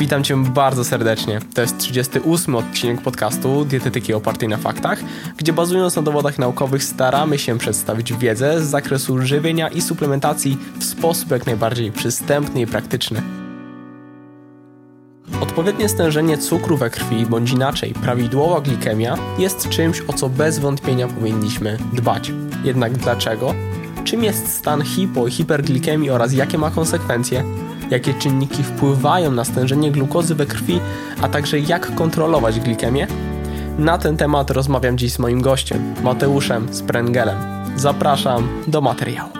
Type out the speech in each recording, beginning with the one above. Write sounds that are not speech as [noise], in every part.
Witam Cię bardzo serdecznie. To jest 38 odcinek podcastu Dietetyki opartej na faktach, gdzie bazując na dowodach naukowych staramy się przedstawić wiedzę z zakresu żywienia i suplementacji w sposób jak najbardziej przystępny i praktyczny. Odpowiednie stężenie cukru we krwi, bądź inaczej, prawidłowa glikemia jest czymś, o co bez wątpienia powinniśmy dbać. Jednak dlaczego? Czym jest stan hipo i hiperglikemii oraz jakie ma konsekwencje? Jakie czynniki wpływają na stężenie glukozy we krwi, a także jak kontrolować glikemię? Na ten temat rozmawiam dziś z moim gościem, Mateuszem Sprengelem. Zapraszam do materiału.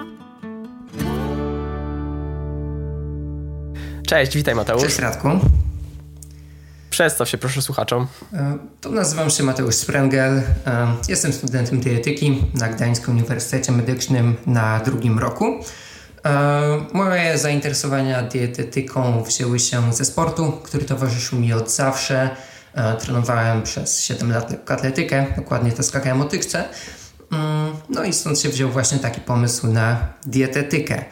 Cześć, witaj Mateusz. Cześć Radku. Przedstaw się proszę słuchaczom. E, to nazywam się Mateusz Sprengel. E, jestem studentem dietetyki na Gdańskim Uniwersytecie Medycznym na drugim roku. E, moje zainteresowania dietetyką wzięły się ze sportu, który towarzyszył mi od zawsze. Trenowałem przez 7 lat atletykę, dokładnie to skakałem o. Mm, no i stąd się wziął właśnie taki pomysł na dietetykę.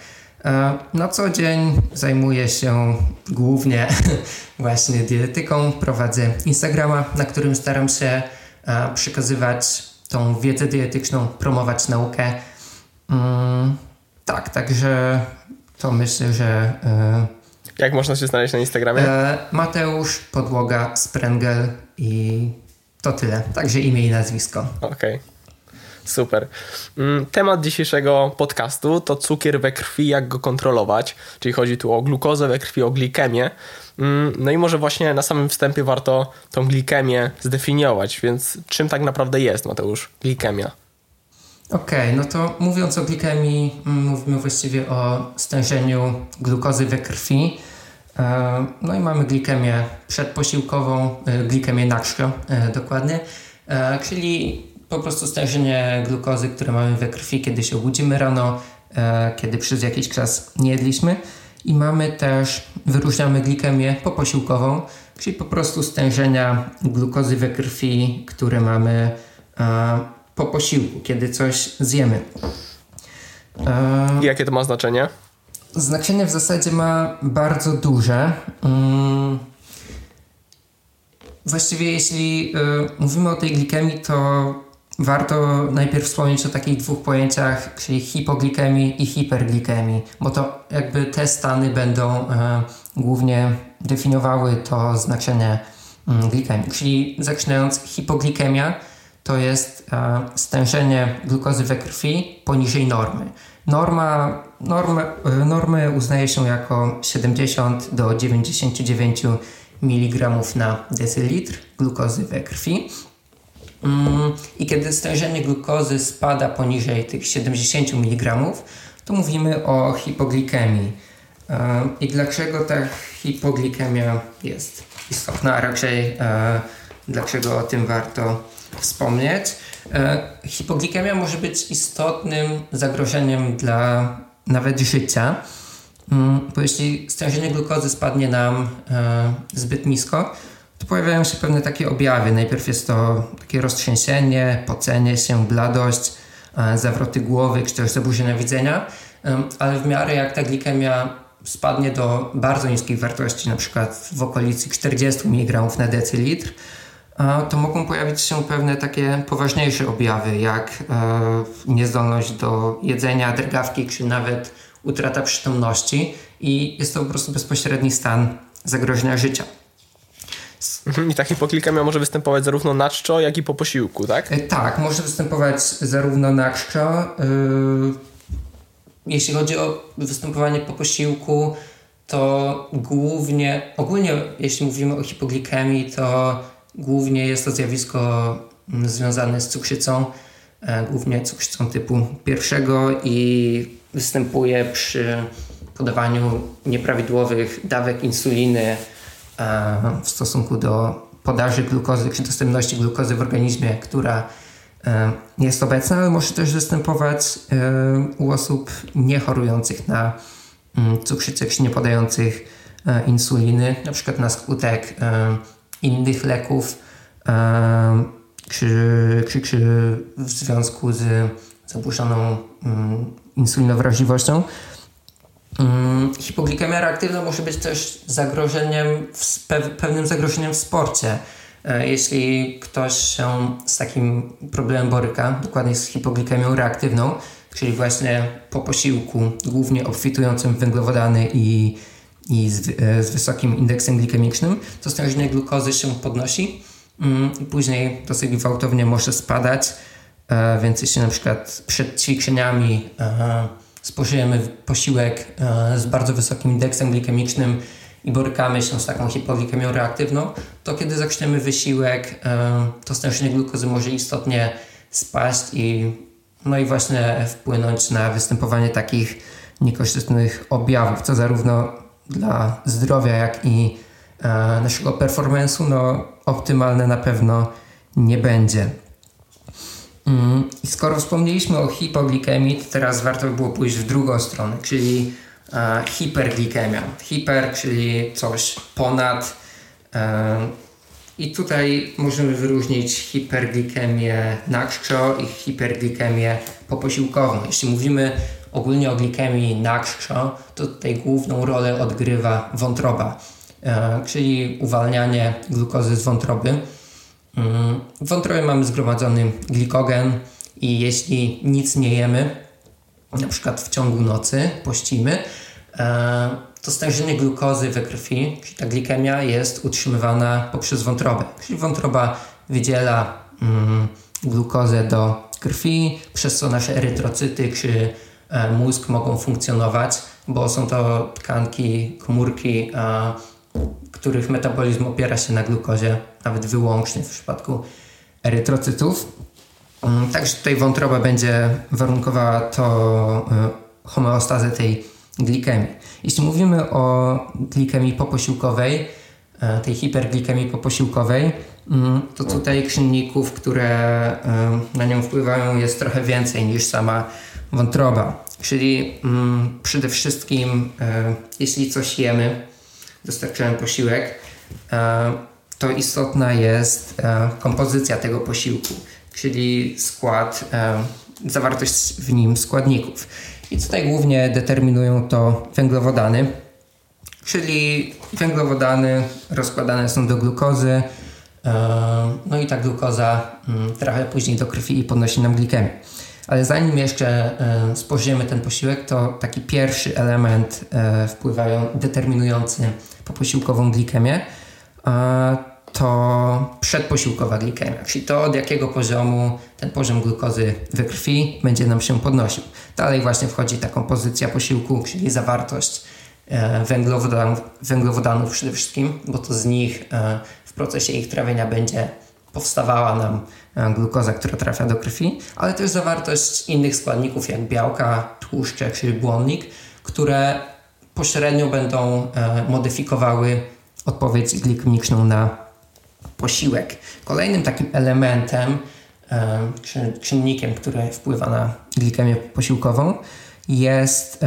E, na co dzień zajmuję się głównie [laughs] właśnie dietetyką. Prowadzę Instagrama, na którym staram się e, przekazywać tą wiedzę dietetyczną, promować naukę. Tak, także to myślę, że. E, Jak można się znaleźć na Instagramie? Mateusz Podłoga Sprengel i to tyle. Także imię i nazwisko. Okej. Okay. Super. Mm, temat dzisiejszego podcastu to cukier we krwi, jak go kontrolować, czyli chodzi tu o glukozę we krwi, o glikemię. Mm, no i może właśnie na samym wstępie warto tą glikemię zdefiniować, więc czym tak naprawdę jest, Mateusz, glikemia? Okej, okay, no to mówiąc o glikemii, mm, mówimy właściwie o stężeniu glukozy we krwi. E, no i mamy glikemię przedposiłkową, e, glikemię nakrzko e, dokładnie, czyli po prostu stężenie glukozy, które mamy we krwi, kiedy się obudzimy rano, kiedy przez jakiś czas nie jedliśmy. I mamy też, wyróżniamy glikemię poposiłkową, czyli po prostu stężenia glukozy we krwi, które mamy po posiłku, kiedy coś zjemy. E, Jakie to ma znaczenie? Znaczenie w zasadzie ma bardzo duże. Mm. Właściwie jeśli y, mówimy o tej glikemii, to warto najpierw wspomnieć o takich dwóch pojęciach, czyli hipoglikemii i hiperglikemii, bo to jakby te stany będą e, głównie definiowały to znaczenie mm, glikemii. Czyli zaczynając, hipoglikemia to jest e, stężenie glukozy we krwi poniżej normy. Norma, normy, e, normy uznaje się jako 70 do 99 mg na decylitr glukozy we krwi. Mm, I kiedy stężenie glukozy spada poniżej tych 70 mg, to mówimy o hipoglikemii. E, I dlaczego ta hipoglikemia jest istotna, a raczej dlaczego o tym warto wspomnieć? E, hipoglikemia może być istotnym zagrożeniem dla nawet życia, mm, bo jeśli stężenie glukozy spadnie nam zbyt nisko, to pojawiają się pewne takie objawy. Najpierw jest to takie roztrzęsienie, pocenie się, bladość, e, zawroty głowy czy też zaburzenia widzenia, ale w miarę jak ta glikemia spadnie do bardzo niskiej wartości, na przykład w okolicy 40 mg na decylitr, e, to mogą pojawić się pewne takie poważniejsze objawy, jak e, niezdolność do jedzenia, drgawki, czy nawet utrata przytomności i jest to po prostu bezpośredni stan zagrożenia życia. Mhm. I ta hipoglikemia może występować zarówno na czczo, jak i po posiłku, tak? E, tak, może występować zarówno na czczo. Yy, jeśli chodzi o występowanie po posiłku, to głównie, ogólnie jeśli mówimy o hipoglikemii, to głównie jest to zjawisko mm, związane z cukrzycą, e, głównie cukrzycą typu pierwszego i występuje przy podawaniu nieprawidłowych dawek insuliny E, w stosunku do podaży glukozy czy dostępności glukozy w organizmie, która e, jest obecna, ale może też występować u osób niechorujących na mm, cukrzycę czy nie podających insuliny, na przykład na skutek innych leków czy, czy, czy w związku z zaburzoną mm, insulinowrażliwością. Mm, hipoglikemia reaktywna może być też zagrożeniem, pewnym zagrożeniem w sporcie. E, jeśli ktoś się z takim problemem boryka, dokładnie z hipoglikemią reaktywną, czyli właśnie po posiłku, głównie obfitującym w węglowodany i, i z, e, z wysokim indeksem glikemicznym, to stężenie glukozy się podnosi mm, i później dosyć gwałtownie może spadać. E, więc jeśli na przykład przed ćwiczeniami spożyjemy posiłek z bardzo wysokim indeksem glikemicznym, i borykamy się z taką hipoglikemią reaktywną, to kiedy zaczniemy wysiłek, to stężenie glukozy może istotnie spaść i, no i właśnie wpłynąć na występowanie takich niekorzystnych objawów, co zarówno dla zdrowia, jak i e, naszego performance'u no, optymalne na pewno nie będzie. Mm, I skoro wspomnieliśmy o hipoglikemii, to teraz warto by było pójść w drugą stronę, czyli e, hiperglikemia. Hiper, czyli coś ponad. E, I tutaj możemy wyróżnić hiperglikemię na i hiperglikemię poposiłkową. Jeśli mówimy ogólnie o glikemii na to tutaj główną rolę odgrywa wątroba, e, czyli uwalnianie glukozy z wątroby. Mm, w wątrobie mamy zgromadzony glikogen i jeśli nic nie jemy, na przykład w ciągu nocy pościmy, e, to stężenie glukozy we krwi, czyli ta glikemia jest utrzymywana poprzez wątrobę. Czyli wątroba wydziela mm, glukozę do krwi, przez co nasze erytrocyty czy mózg mogą funkcjonować, bo są to tkanki, komórki, a, których metabolizm opiera się na glukozie, nawet wyłącznie w przypadku erytrocytów. Mm, także tutaj wątroba będzie warunkowała to e, homeostazę tej glikemii. Jeśli mówimy o glikemii poposiłkowej, e, tej hiperglikemii poposiłkowej, mm, to tutaj czynników, które e, na nią wpływają jest trochę więcej niż sama wątroba. Czyli mm, przede wszystkim jeśli coś jemy, dostarczamy posiłek, to istotna jest kompozycja tego posiłku czyli skład, e, zawartość w nim składników. I tutaj głównie determinują to węglowodany, czyli węglowodany rozkładane są do glukozy, e, no i ta glukoza mm, trafia później do krwi i podnosi nam glikemię. Ale zanim jeszcze e, spożyjemy ten posiłek, to taki pierwszy element wpływają, determinujący poposiłkową glikemię, to przedposiłkowa glikemia, czyli to od jakiego poziomu ten poziom glukozy we krwi będzie nam się podnosił. Dalej właśnie wchodzi ta kompozycja posiłku, czyli zawartość e, węglowodanów, węglowodanów przede wszystkim, bo to z nich e, w procesie ich trawienia będzie powstawała nam e, glukoza, która trafia do krwi, ale też zawartość innych składników jak białka, tłuszcze czy błonnik, które pośrednio będą modyfikowały odpowiedź glikemiczną na posiłek. Kolejnym takim elementem, czy czynnikiem, który wpływa na glikemię posiłkową, jest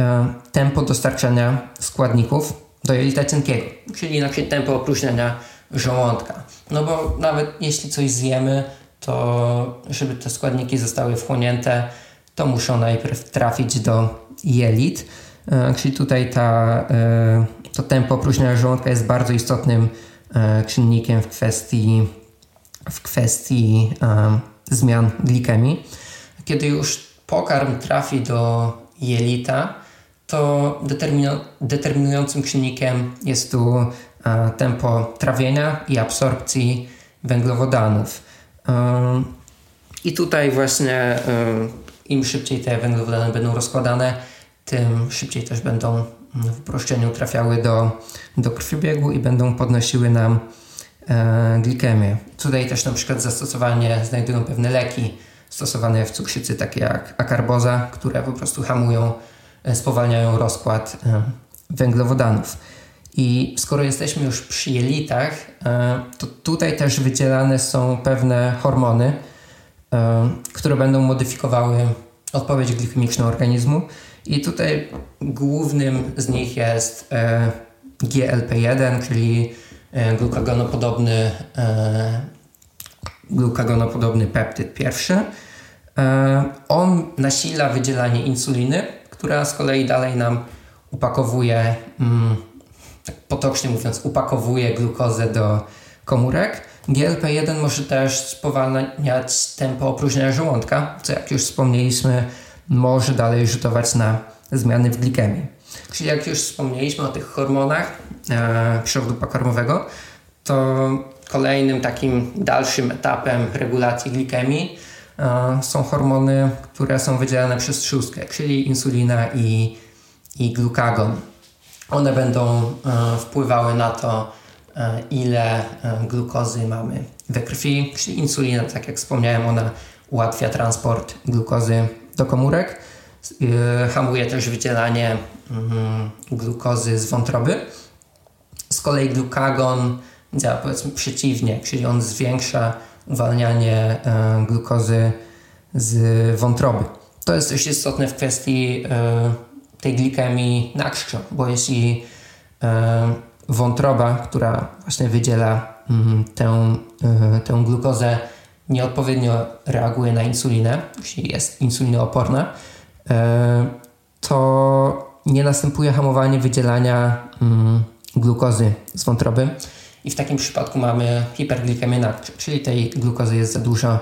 tempo dostarczania składników do jelita cienkiego, czyli na przykład tempo opróżniania żołądka. No bo nawet jeśli coś zjemy, to żeby te składniki zostały wchłonięte, to muszą najpierw trafić do jelit. E, czyli tutaj ta, e, to tempo opróżniania żołądka jest bardzo istotnym E, czynnikiem w kwestii, w kwestii zmian glikemii. Kiedy już pokarm trafi do jelita, to determinującym czynnikiem jest tu tempo trawienia i absorpcji węglowodanów. I tutaj właśnie im szybciej te węglowodany będą rozkładane, tym szybciej też będą w uproszczeniu trafiały do, do krwiobiegu i będą podnosiły nam e, glikemię. Tutaj też na przykład zastosowanie znajdują pewne leki stosowane w cukrzycy, takie jak akarboza, które po prostu hamują, e, spowalniają rozkład e, węglowodanów. I skoro jesteśmy już przy jelitach, e, to tutaj też wydzielane są pewne hormony, e, które będą modyfikowały odpowiedź glikemiczną organizmu i tutaj głównym z nich jest e, GLP-1, czyli glukagonopodobny, glukagonopodobny peptyd pierwszy. On nasila wydzielanie insuliny, która z kolei dalej nam upakowuje, mm, tak potocznie mówiąc, upakowuje glukozę do komórek. GLP-1 może też spowalniać tempo opróżniania żołądka, co jak już wspomnieliśmy, może dalej rzutować na zmiany w glikemii. Czyli jak już wspomnieliśmy o tych hormonach e, przewodu pokarmowego, to kolejnym takim dalszym etapem regulacji glikemii e, są hormony, które są wydzielane przez trzustkę, czyli insulina i, i glukagon. One będą e, wpływały na to, e, ile e, glukozy mamy we krwi, czyli insulina, tak jak wspomniałem, ona ułatwia transport glukozy do komórek, hamuje też wydzielanie mm, glukozy z wątroby. Z kolei glukagon działa powiedzmy przeciwnie, czyli on zwiększa uwalnianie glukozy z wątroby. To jest też istotne w kwestii tej glikemii na krzo, bo jeśli e, wątroba, która właśnie wydziela mm, tę, e, tę glukozę, nieodpowiednio reaguje na insulinę, jeśli jest insulinooporna, e, to nie następuje hamowanie wydzielania mm, glukozy z wątroby i w takim przypadku mamy hiperglikemię natrzu, czyli tej glukozy jest za dużo,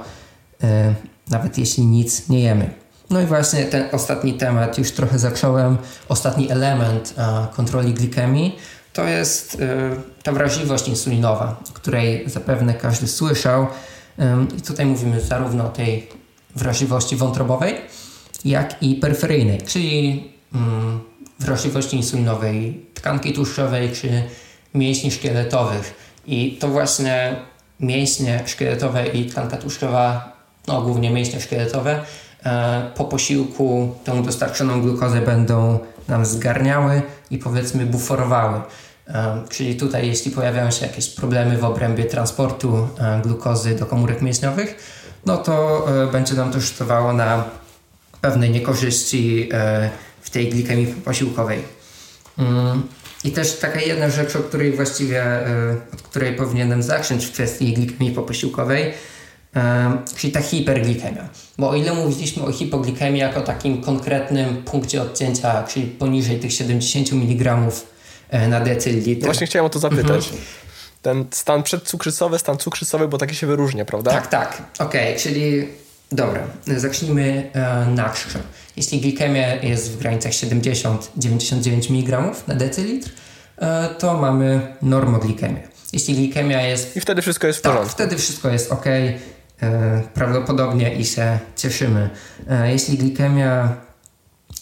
nawet jeśli nic nie jemy. No i właśnie ten ostatni temat już trochę zacząłem. Ostatni element kontroli glikemii to jest e, ta wrażliwość insulinowa, o której zapewne każdy słyszał. I tutaj mówimy zarówno o tej wrażliwości wątrobowej, jak i peryferyjnej, czyli wrażliwości insulinowej tkanki tłuszczowej czy mięśni szkieletowych. I to właśnie mięśnie szkieletowe i tkanka tłuszczowa, no głównie mięśnie szkieletowe, po posiłku tą dostarczoną glukozę będą nam zgarniały i powiedzmy buforowały. E, czyli tutaj, jeśli pojawiają się jakieś problemy w obrębie transportu e, glukozy do komórek mięśniowych, no to będzie nam to rzutowało na pewne niekorzyści w tej glikemii posiłkowej. Mm. I też taka jedna rzecz, o której właściwie, od której powinienem zacząć w kwestii glikemii poposiłkowej, czyli ta hiperglikemia. Bo o ile mówiliśmy o hipoglikemii jako takim konkretnym punkcie odcięcia, czyli poniżej tych 70 mg na decylitr. Właśnie chciałem o to zapytać. Mhm. Ten stan przedcukrzycowy, stan cukrzycowy, bo taki się wyróżnia, prawda? Tak, tak. Okej, okay, czyli dobra, zacznijmy e, na krze. Jeśli glikemia jest w granicach 70-99 mg na decylitr, e, to mamy normoglikemię. Jeśli glikemia jest... I wtedy wszystko jest w porządku. Tak, wtedy wszystko jest ok, e, prawdopodobnie i się cieszymy. E, jeśli glikemia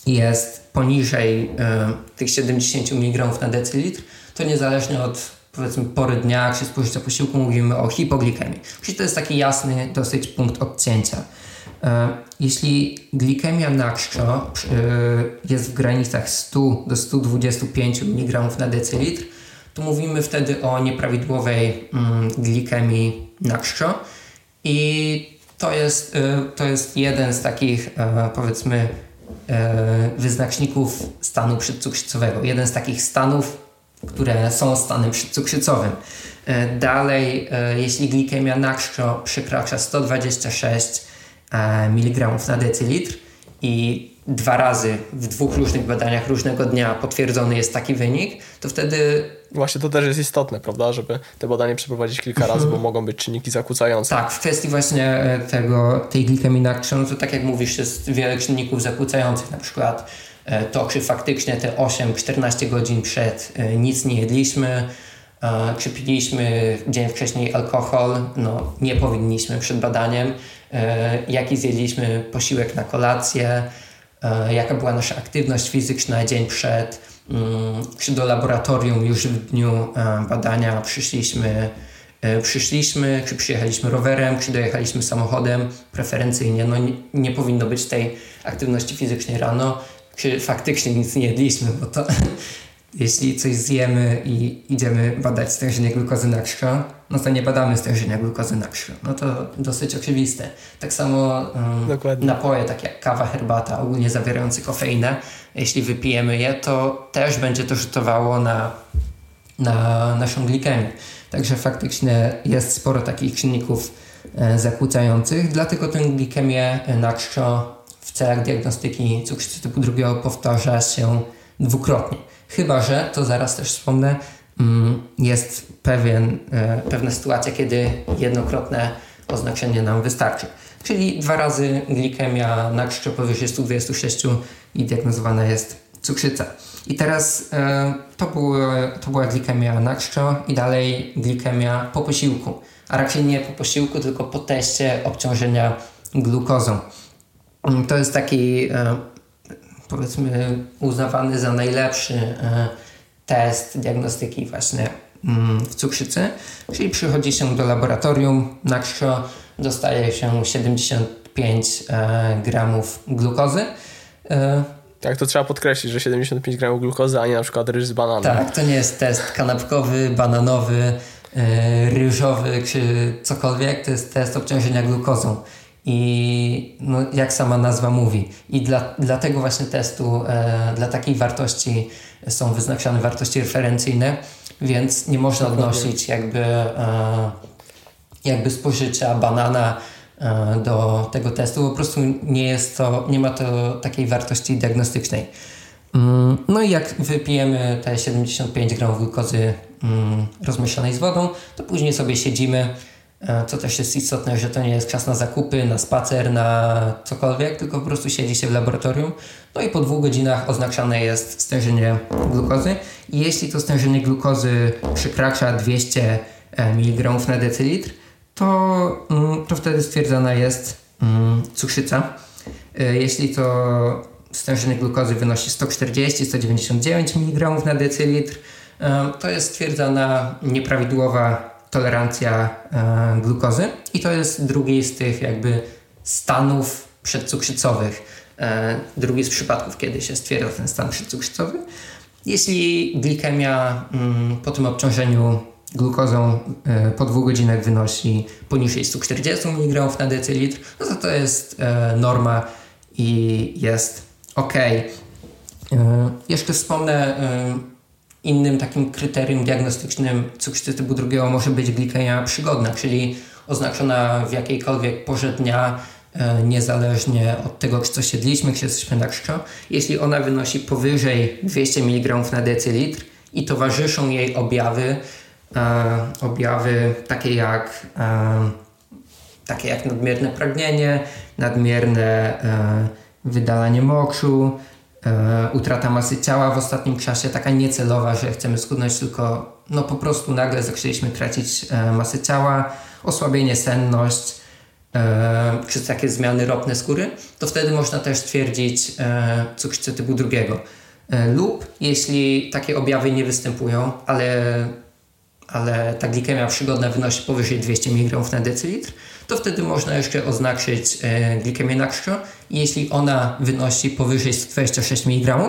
jest poniżej tych 70 mg na decylitr, to niezależnie od powiedzmy pory dnia, jak się spożycia posiłku, mówimy o hipoglikemii. Czyli to jest taki jasny dosyć punkt odcięcia. E, jeśli glikemia na krzo e, jest w granicach 100 do 125 mg na decylitr, to mówimy wtedy o nieprawidłowej mm, glikemii na krzo i to jest, e, to jest jeden z takich powiedzmy wyznaczników stanu przedcukrzycowego. Jeden z takich stanów, które są stanem przedcukrzycowym. Dalej, jeśli glikemia na krzo przekracza 126 E, mg na decylitr i dwa razy w dwóch różnych badaniach różnego dnia potwierdzony jest taki wynik, to wtedy. Właśnie to też jest istotne, prawda, żeby te badanie przeprowadzić kilka razy, bo mogą być czynniki zakłócające. Tak, w kwestii właśnie e, tego, tej glikemii na no to tak jak mówisz, jest wiele czynników zakłócających, na przykład e, to, czy faktycznie te 8-14 godzin przed nic nie jedliśmy, czy piliśmy dzień wcześniej alkohol, no nie powinniśmy przed badaniem, E, jaki zjedliśmy posiłek na kolację, e, jaka była nasza aktywność fizyczna dzień przed, mm, do laboratorium już w dniu e, badania przyszliśmy, przyszliśmy, czy przyjechaliśmy rowerem, czy dojechaliśmy samochodem, preferencyjnie. No nie, nie powinno być tej aktywności fizycznej rano, czy faktycznie nic nie jedliśmy, bo to jeśli coś zjemy i idziemy badać stężenie glukozy na krwi, no to nie badamy stężenia glukozy na krwi. No to dosyć oczywiste. Tak samo um, napoje, takie jak kawa, herbata, ogólnie zawierające kofeinę, jeśli wypijemy je, to też będzie to rzutowało na, na naszą glikemię. Także faktycznie jest sporo takich czynników e, zakłócających, dlatego tę glikemię na krwi w celach diagnostyki cukrzycy typu drugiego powtarza się dwukrotnie. Chyba, że, to zaraz też wspomnę, mm, jest pewien, e, pewna sytuacja, kiedy jednokrotne oznaczenie nam wystarczy. Czyli dwa razy glikemia na krzyżu powyżej 126 i diagnozowana jest cukrzyca. I teraz e, to, było, to była glikemia na czczo i dalej glikemia po posiłku. A raczej nie po posiłku, tylko po teście obciążenia glukozą. To jest taki e, powiedzmy uznawany za najlepszy e, test diagnostyki właśnie mm, w cukrzycy. Czyli przychodzi się do laboratorium na krzo, dostaje się 75 e, gramów glukozy. E, tak, to trzeba podkreślić, że 75 gramów glukozy, a nie na przykład ryż z bananem. Tak, to nie jest test kanapkowy, bananowy, ryżowy czy cokolwiek, to jest test obciążenia glukozą. I no, jak sama nazwa mówi. I dla, dla tego właśnie testu, e, dla takiej wartości są wyznaczane wartości referencyjne, więc nie można odnosić jakby, e, jakby spożycia banana E, do tego testu. Po prostu nie jest to, nie ma to takiej wartości diagnostycznej. Mm, no i jak wypijemy te 75 gramów glukozy mm, rozmieszanej z wodą, to później sobie siedzimy, co też jest istotne, że to nie jest czas na zakupy, na spacer, na cokolwiek, tylko po prostu siedzi się w laboratorium. No i po dwóch godzinach oznaczane jest stężenie glukozy. I jeśli to stężenie glukozy przekracza 200 e, mg na decylitr, to, mm, to wtedy stwierdzana jest mm, cukrzyca. E, jeśli to stężenie glukozy wynosi 140-199 mg na decylitr, e, to jest stwierdzana nieprawidłowa tolerancja e, glukozy i to jest drugi z tych jakby stanów przedcukrzycowych. Drugi z przypadków, kiedy się stwierdza ten stan przedcukrzycowy. Jeśli glikemia mm, po tym obciążeniu glukozą e, po dwóch godzinach wynosi poniżej 140 mg na decylitr, no to to jest e, norma i jest ok. E, jeszcze wspomnę, innym takim kryterium diagnostycznym cukrzycy typu drugiego może być glikemia przygodna, czyli oznaczona w jakiejkolwiek porze dnia, niezależnie od tego, czy coś jedliśmy, czy jesteśmy na krzczo. Jeśli ona wynosi powyżej 200 mg na decylitr i towarzyszą jej objawy, e, objawy takie jak, e, takie jak nadmierne pragnienie, nadmierne e, wydalanie mokrzu, e, utrata masy ciała w ostatnim czasie, taka niecelowa, że chcemy schudnąć, tylko no po prostu nagle zaczęliśmy tracić e, masę ciała, osłabienie senność, e, czy takie zmiany ropne skóry, to wtedy można też stwierdzić cukrzycę typu drugiego. Lub jeśli takie objawy nie występują, ale ale ta glikemia przygodna wynosi powyżej 200 mg na decylitr, to wtedy można jeszcze oznaczyć e, glikemię na krzo i jeśli ona wynosi powyżej 126 mg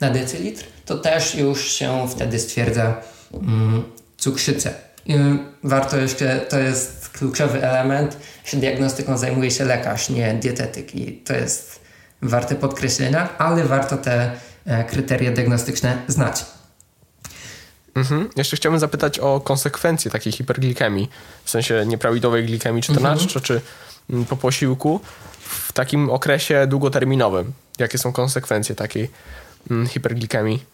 na decylitr, to też już się wtedy stwierdza mm, cukrzycę. I warto jeszcze, to jest kluczowy element, że diagnostyką zajmuje się lekarz, nie dietetyk i to jest warte podkreślenia, ale warto te e, kryteria diagnostyczne znać. Mhm. Jeszcze chciałbym zapytać o konsekwencje takiej hiperglikemii, w sensie nieprawidłowej glikemii, czy to mhm. czy mm, po posiłku, w takim okresie długoterminowym. Jakie są konsekwencje takiej mm, hiperglikemii?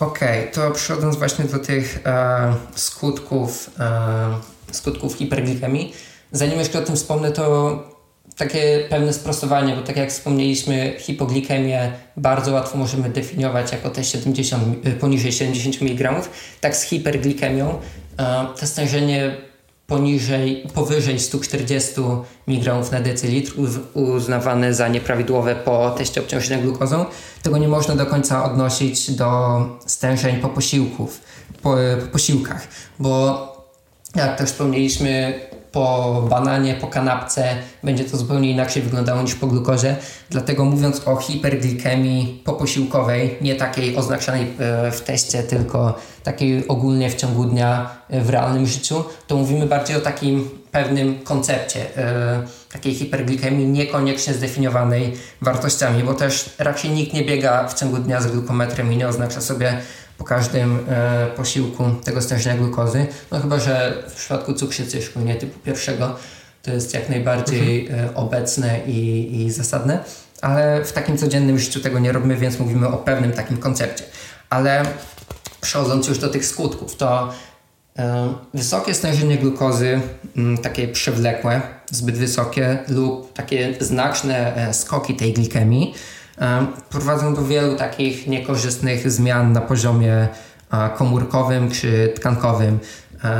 Okej, okay, to przechodząc właśnie do tych e, skutków, e, skutków hiperglikemii, zanim jeszcze o tym wspomnę, to takie pewne sprostowanie, bo tak jak wspomnieliśmy, hipoglikemię bardzo łatwo możemy definiować jako te 70, y, poniżej 70 mg, tak z hiperglikemią to stężenie poniżej, powyżej 140 mg na decylitr uznawane za nieprawidłowe po teście obciążenia glukozą. Tego nie można do końca odnosić do stężeń po posiłków, po, po posiłkach, bo jak też wspomnieliśmy, po bananie, po kanapce będzie to zupełnie inaczej wyglądało niż po glukozie. Dlatego mówiąc o hiperglikemii poposiłkowej, nie takiej oznaczanej e, w teście, tylko takiej ogólnie w ciągu dnia e, w realnym życiu, to mówimy bardziej o takim pewnym koncepcie e, takiej hiperglikemii niekoniecznie zdefiniowanej wartościami, bo też raczej nikt nie biega w ciągu dnia z glukometrem i nie oznacza sobie po każdym e, posiłku tego stężenia glukozy. No chyba, że w przypadku cukrzycy, szczególnie typu pierwszego, to jest jak najbardziej mhm. e, obecne i, i zasadne. ale w takim codziennym życiu tego nie robimy, więc mówimy o pewnym takim koncepcie. Ale przechodząc już do tych skutków, to wysokie stężenie glukozy, mm, takie przewlekłe, zbyt wysokie lub takie znaczne e, skoki tej glikemii prowadzą do wielu takich niekorzystnych zmian na poziomie komórkowym czy tkankowym.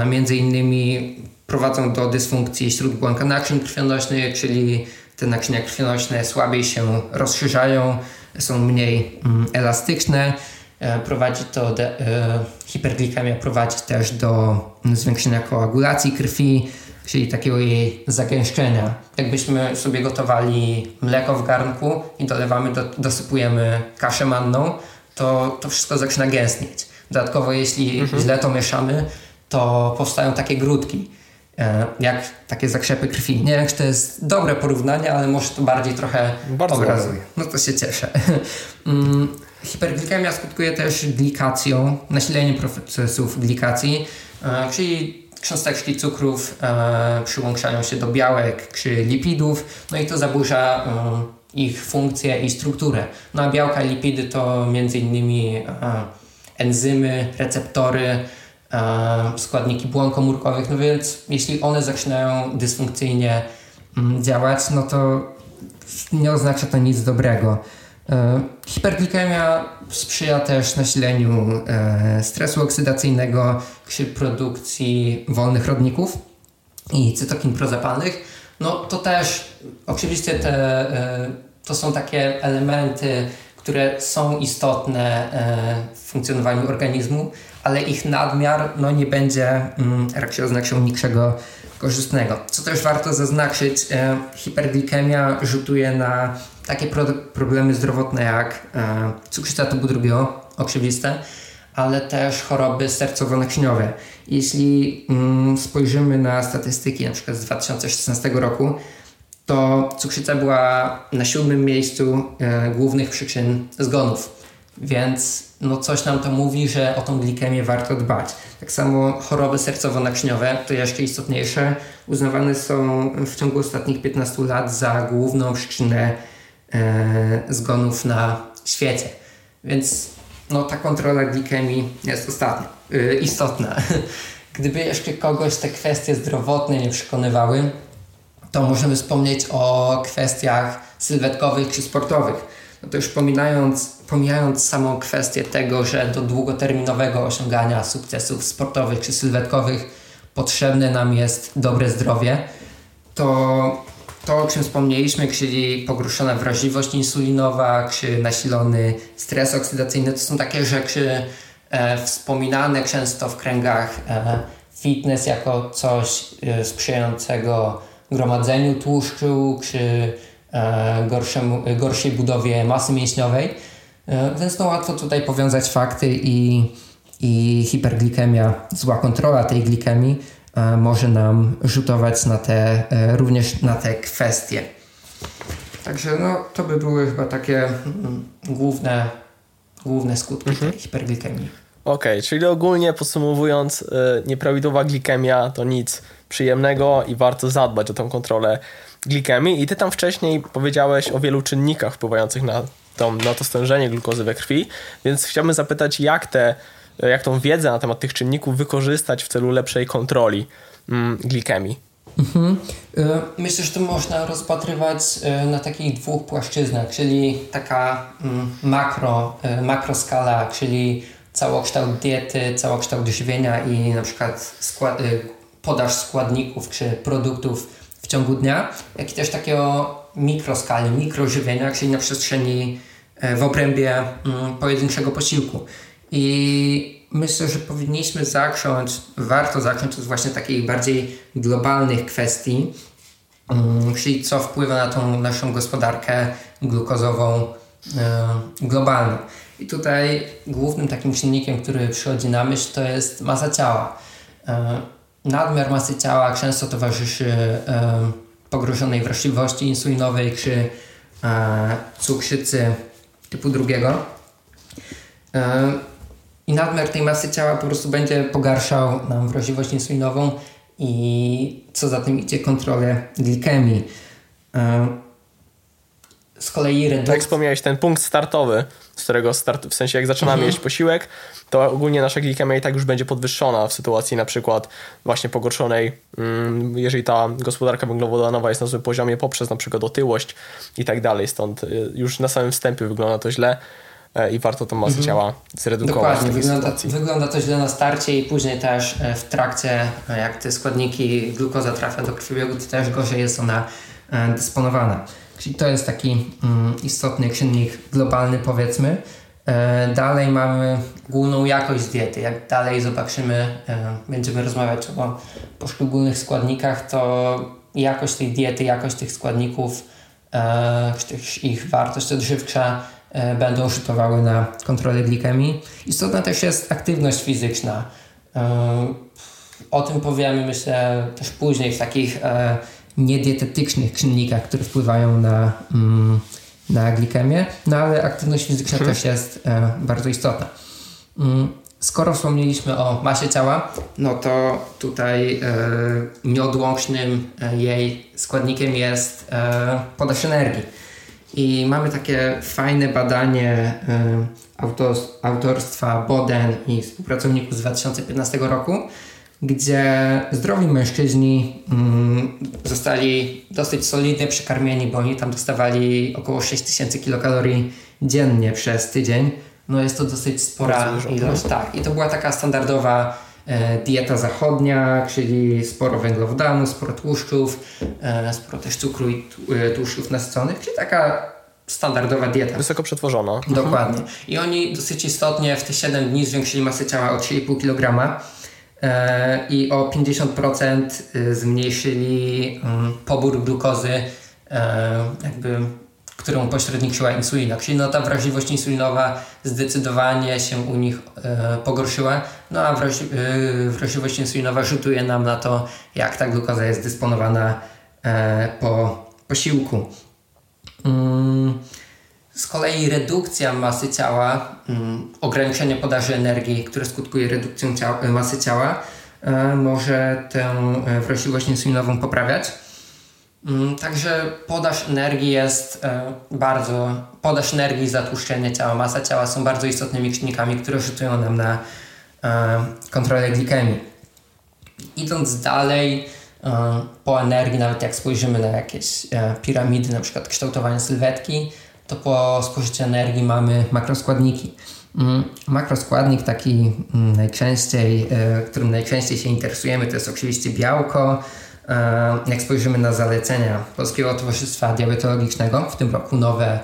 Między innymi prowadzą do dysfunkcji śródbłąka naczyń krwionośnych, czyli te naczynia krwionośne słabiej się rozszerzają, są mniej mm, elastyczne. E, prowadzi to, e, hiperglikemia prowadzi też do zwiększenia koagulacji krwi, czyli takiego jej zagęszczenia. Jakbyśmy sobie gotowali mleko w garnku i dolewamy, do, dosypujemy kaszę manną, to to wszystko zaczyna gęstnieć. Dodatkowo jeśli mhm. źle to mieszamy, to powstają takie grudki, e, jak takie zakrzepy krwi. Nie wiem, czy to jest dobre porównanie, ale może to bardziej trochę Bardzo obrazuje. No to się cieszę. [laughs] Mm, hiperglikemia skutkuje też glikacją, nasileniem procesów glikacji, e, czyli cząsteczki cukrów e, przyłączają się do białek czy lipidów, no i to zaburza ich funkcję i strukturę. No a białka i lipidy to między innymi enzymy, receptory, składniki błon komórkowych, no więc jeśli one zaczynają dysfunkcyjnie mm, działać, no to nie oznacza to nic dobrego. E, hiperglikemia sprzyja też nasileniu e, stresu oksydacyjnego produkcji wolnych rodników i cytokin prozapalnych. No to też oczywiście te, e, to są takie elementy które są istotne w funkcjonowaniu organizmu, ale ich nadmiar no, nie będzie, mm, jak się oznaczył, niczego korzystnego. Co też warto zaznaczyć, hiperglikemia rzutuje na takie pro problemy zdrowotne jak e, cukrzyca typu drugiego, oczywiste, ale też choroby sercowo-naczyniowe. Jeśli mm, spojrzymy na statystyki np. z 2016 roku, to cukrzyca była na siódmym miejscu e, głównych przyczyn zgonów. Więc no coś nam to mówi, że o tą glikemię warto dbać. Tak samo choroby sercowo-naczyniowe, to jeszcze istotniejsze, uznawane są w ciągu ostatnich 15 lat za główną przyczynę zgonów na świecie. Więc no, ta kontrola glikemii jest ostatnia, e, istotna. [laughs] Gdyby jeszcze kogoś te kwestie zdrowotne nie przekonywały, to możemy wspomnieć o kwestiach sylwetkowych czy sportowych. No to już pomijając, pomijając samą kwestię tego, że do długoterminowego osiągania sukcesów sportowych czy sylwetkowych potrzebne nam jest dobre zdrowie, to to, o czym wspomnieliśmy, czyli pogorszona wrażliwość insulinowa, czy nasilony stres oksydacyjny, to są takie rzeczy e, wspominane często w kręgach e, fitness jako coś e, sprzyjającego gromadzeniu tłuszczu czy e, gorszemu, gorszej budowie masy mięśniowej. E, więc no łatwo tutaj powiązać fakty i, i hiperglikemia, zła kontrola tej glikemii e, może nam rzutować na te, również na te kwestie. Także no, to by były chyba takie mm, główne, główne skutki mhm. tej hiperglikemii. Okej, okay, czyli ogólnie podsumowując, nieprawidłowa glikemia to nic przyjemnego i warto zadbać o tą kontrolę glikemii. I ty tam wcześniej powiedziałeś o wielu czynnikach wpływających na, tą, na to stężenie glukozy we krwi, więc chciałbym zapytać, jak, te, jak tą wiedzę na temat tych czynników wykorzystać w celu lepszej kontroli mm, glikemii. Mhm. E, myślę, że to można rozpatrywać e, na takich dwóch płaszczyznach, czyli taka mm, makro, e, makroskala, czyli całokształt diety, całokształt żywienia i na przykład skład, podaż składników czy produktów w ciągu dnia, jak i też takiego mikroskali, mikrożywienia, czyli na przestrzeni e, w obrębie mm, pojedynczego posiłku. I myślę, że powinniśmy zacząć, warto zacząć od właśnie takich bardziej globalnych kwestii, mm, czyli co wpływa na tą naszą gospodarkę glukozową e, globalną. I tutaj głównym takim czynnikiem, który przychodzi na myśl, to jest masa ciała. E, nadmiar masy ciała często towarzyszy e, pogorzonej wrażliwości insulinowej czy cukrzycy typu drugiego. I nadmiar tej masy ciała po prostu będzie pogarszał nam wrażliwość insulinową i co za tym idzie kontrolę glikemii. E, z kolei redukcja... Tak jak wspomniałeś, ten punkt startowy, z którego start, w sensie jak zaczynamy mhm. jeść posiłek, to ogólnie nasza glikemia i tak już będzie podwyższona w sytuacji na przykład właśnie pogorszonej, mm, jeżeli ta gospodarka węglowodanowa jest na złym poziomie poprzez na przykład otyłość i tak dalej. Stąd y, już na samym wstępie wygląda to źle i warto tą masę mhm. ciała zredukować. Dokładnie, wygląda, wygląda to źle na starcie i później też e, w trakcie, e, jak te składniki glukoza trafia do krwiobiegu, to też gorzej jest ona dysponowana. Czyli to jest taki mm, istotny czynnik globalny, powiedzmy. E, dalej mamy główną jakość diety. Jak dalej zobaczymy, e, będziemy rozmawiać o poszczególnych składnikach, to jakość tej diety, jakość tych składników, e, ich wartość odżywcza będą rzutowały na kontrolę glikemii. Istotna też jest aktywność fizyczna. O tym powiemy, myślę, też później w takich niedietetycznych czynnikach, które wpływają na, mm, na glikemię, no ale aktywność fizyczna hmm. też jest e, bardzo istotna. Mm, skoro wspomnieliśmy o masie ciała, no to tutaj e, nieodłącznym e, jej składnikiem jest e, podaż energii. I mamy takie fajne badanie e, autorstwa Boden i współpracowników z 2015 roku, gdzie zdrowi mężczyźni mm, zostali dosyć solidnie przekarmieni, bo oni tam dostawali około 6000 kilokalorii dziennie przez tydzień. No jest to dosyć spora ilość. Tak, i to była taka standardowa dieta zachodnia, czyli sporo węglowodanu, sporo tłuszczów, e, sporo też cukru i e, tłuszczów nasyconych, czyli taka standardowa dieta. Wysoko przetworzona. Dokładnie. I oni dosyć istotnie w te 7 dni zwiększyli masę ciała o 3,5 kg E, i o 50% y, zmniejszyli mm, pobór glukozy, e, jakby, którą pośredniczyła insulina. Czyli no, ta wrażliwość insulinowa zdecydowanie się u nich e, pogorszyła, no a wrażliwość insulinowa rzutuje nam na to, jak ta glukoza jest dysponowana po posiłku. Mm. Z kolei redukcja masy ciała, um, ograniczenie podaży energii, które skutkuje redukcją ciała, e, masy ciała, e, może tę e, wrażliwość insulinową poprawiać. Um, także podaż energii jest e, bardzo, podaż energii, zatłuszczenie ciała, masa ciała są bardzo istotnymi czynnikami, które rzutują nam na e, kontrolę glikemii. Idąc dalej, e, po energii, nawet jak spojrzymy na jakieś piramidy, na przykład kształtowanie sylwetki, to po spożyciu energii mamy makroskładniki. Mm, makroskładnik taki mm, najczęściej, którym najczęściej się interesujemy, to jest oczywiście białko. E, jak spojrzymy na zalecenia Polskiego Towarzystwa Diabetologicznego, w tym roku nowe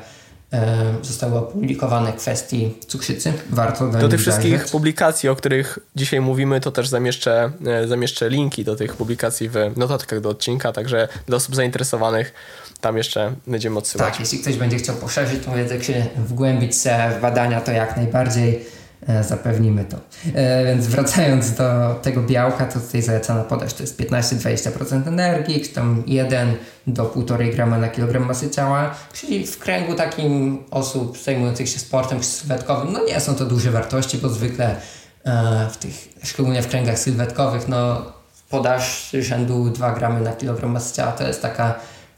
e, zostały opublikowane kwestii cukrzycy. Warto do, do tych wszystkich zajrzeć. publikacji, o których dzisiaj mówimy, to też zamieszczę, zamieszczę linki do tych publikacji w notatkach do odcinka, także dla osób zainteresowanych tam jeszcze będziemy odsyłać. Tak, jeśli ktoś będzie chciał poszerzyć tą wiedzę, czy wgłębić się w badania, to jak najbardziej e, zapewnimy to. E, więc wracając do tego białka, to tutaj zalecana podać to jest 15-20% energii, czy tam 1 do 1,5 grama na kilogram masy ciała, czyli w kręgu takim osób zajmujących się sportem sylwetkowym, no nie są to duże wartości, bo zwykle e, w tych, szczególnie w kręgach sylwetkowych, no podaż rzędu 2 gramy na kilogram masy ciała to jest taka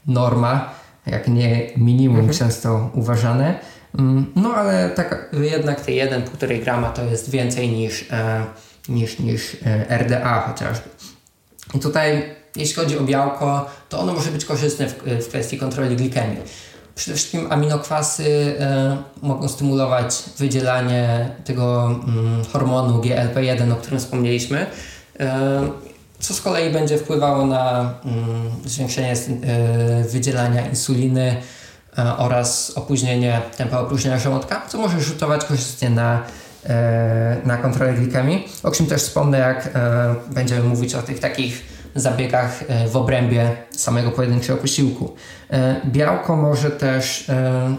norma, jak nie minimum mhm. często uważane. Mm, no ale tak jednak te 1,5 grama to jest więcej niż, e, niż, niż e, RDA chociażby. I tutaj jeśli chodzi o białko, to ono może być korzystne w, w kwestii kontroli glikemii. Przede wszystkim aminokwasy e, mogą stymulować wydzielanie tego mm, hormonu GLP-1, o którym wspomnieliśmy. Co z kolei będzie wpływało na mm, zwiększenie wydzielania insuliny oraz opóźnienie tempa opróżnienia żołądka, co może rzutować korzystnie na, y, na kontrolę glikemii. O czym też wspomnę, jak będziemy mówić o tych takich zabiegach w obrębie samego pojedynczego posiłku. Białko może też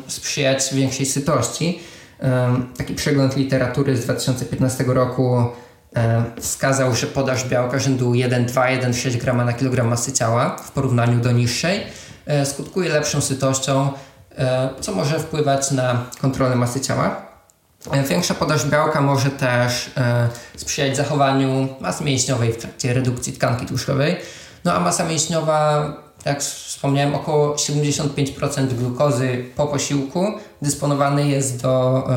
sprzyjać większej sytości. Taki przegląd literatury z 2015 roku E, wskazał, że podaż białka rzędu 1,2-1,6 g na kilogram masy ciała w porównaniu do niższej e, skutkuje lepszą sytością, e, co może wpływać na kontrolę masy ciała. Większa podaż białka może też sprzyjać zachowaniu masy mięśniowej w trakcie redukcji tkanki tłuszczowej. No a masa mięśniowa jak wspomniałem, około 75% glukozy po posiłku dysponowany jest do,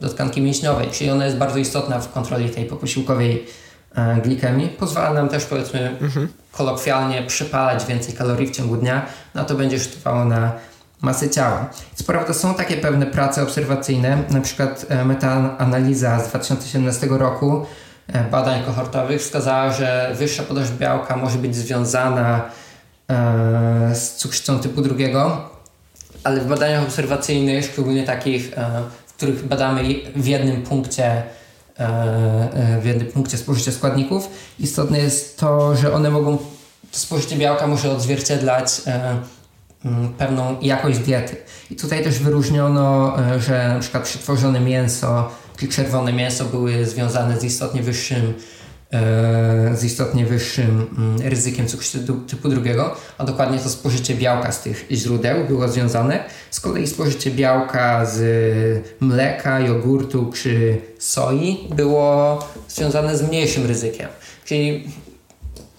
do tkanki mięśniowej, czyli ona jest bardzo istotna w kontroli tej poposiłkowej glikemii. Pozwala nam też, powiedzmy, mhm. kolokwialnie przypalać więcej kalorii w ciągu dnia, no to będzie rzutowało na masy ciała. Co prawda są takie pewne prace obserwacyjne, na przykład e, metaanaliza z 2017 roku e, badań kohortowych wskazała, że wyższa podaż białka może być związana e, z cukrzycą typu drugiego, ale w badaniach obserwacyjnych, szczególnie takich, w których badamy w jednym punkcie w jednym punkcie spożycia składników, istotne jest to, że one mogą, to spożycie białka może odzwierciedlać Mm, pewną jakość diety. I tutaj też wyróżniono, e, że przykład przetworzone mięso czy czerwone mięso były związane z istotnie wyższym e, z istotnie wyższym mm, ryzykiem cukrzycy typu drugiego, a dokładnie to spożycie białka z tych źródeł było związane. Z kolei spożycie białka z mleka, jogurtu czy soi było związane z mniejszym ryzykiem. Czyli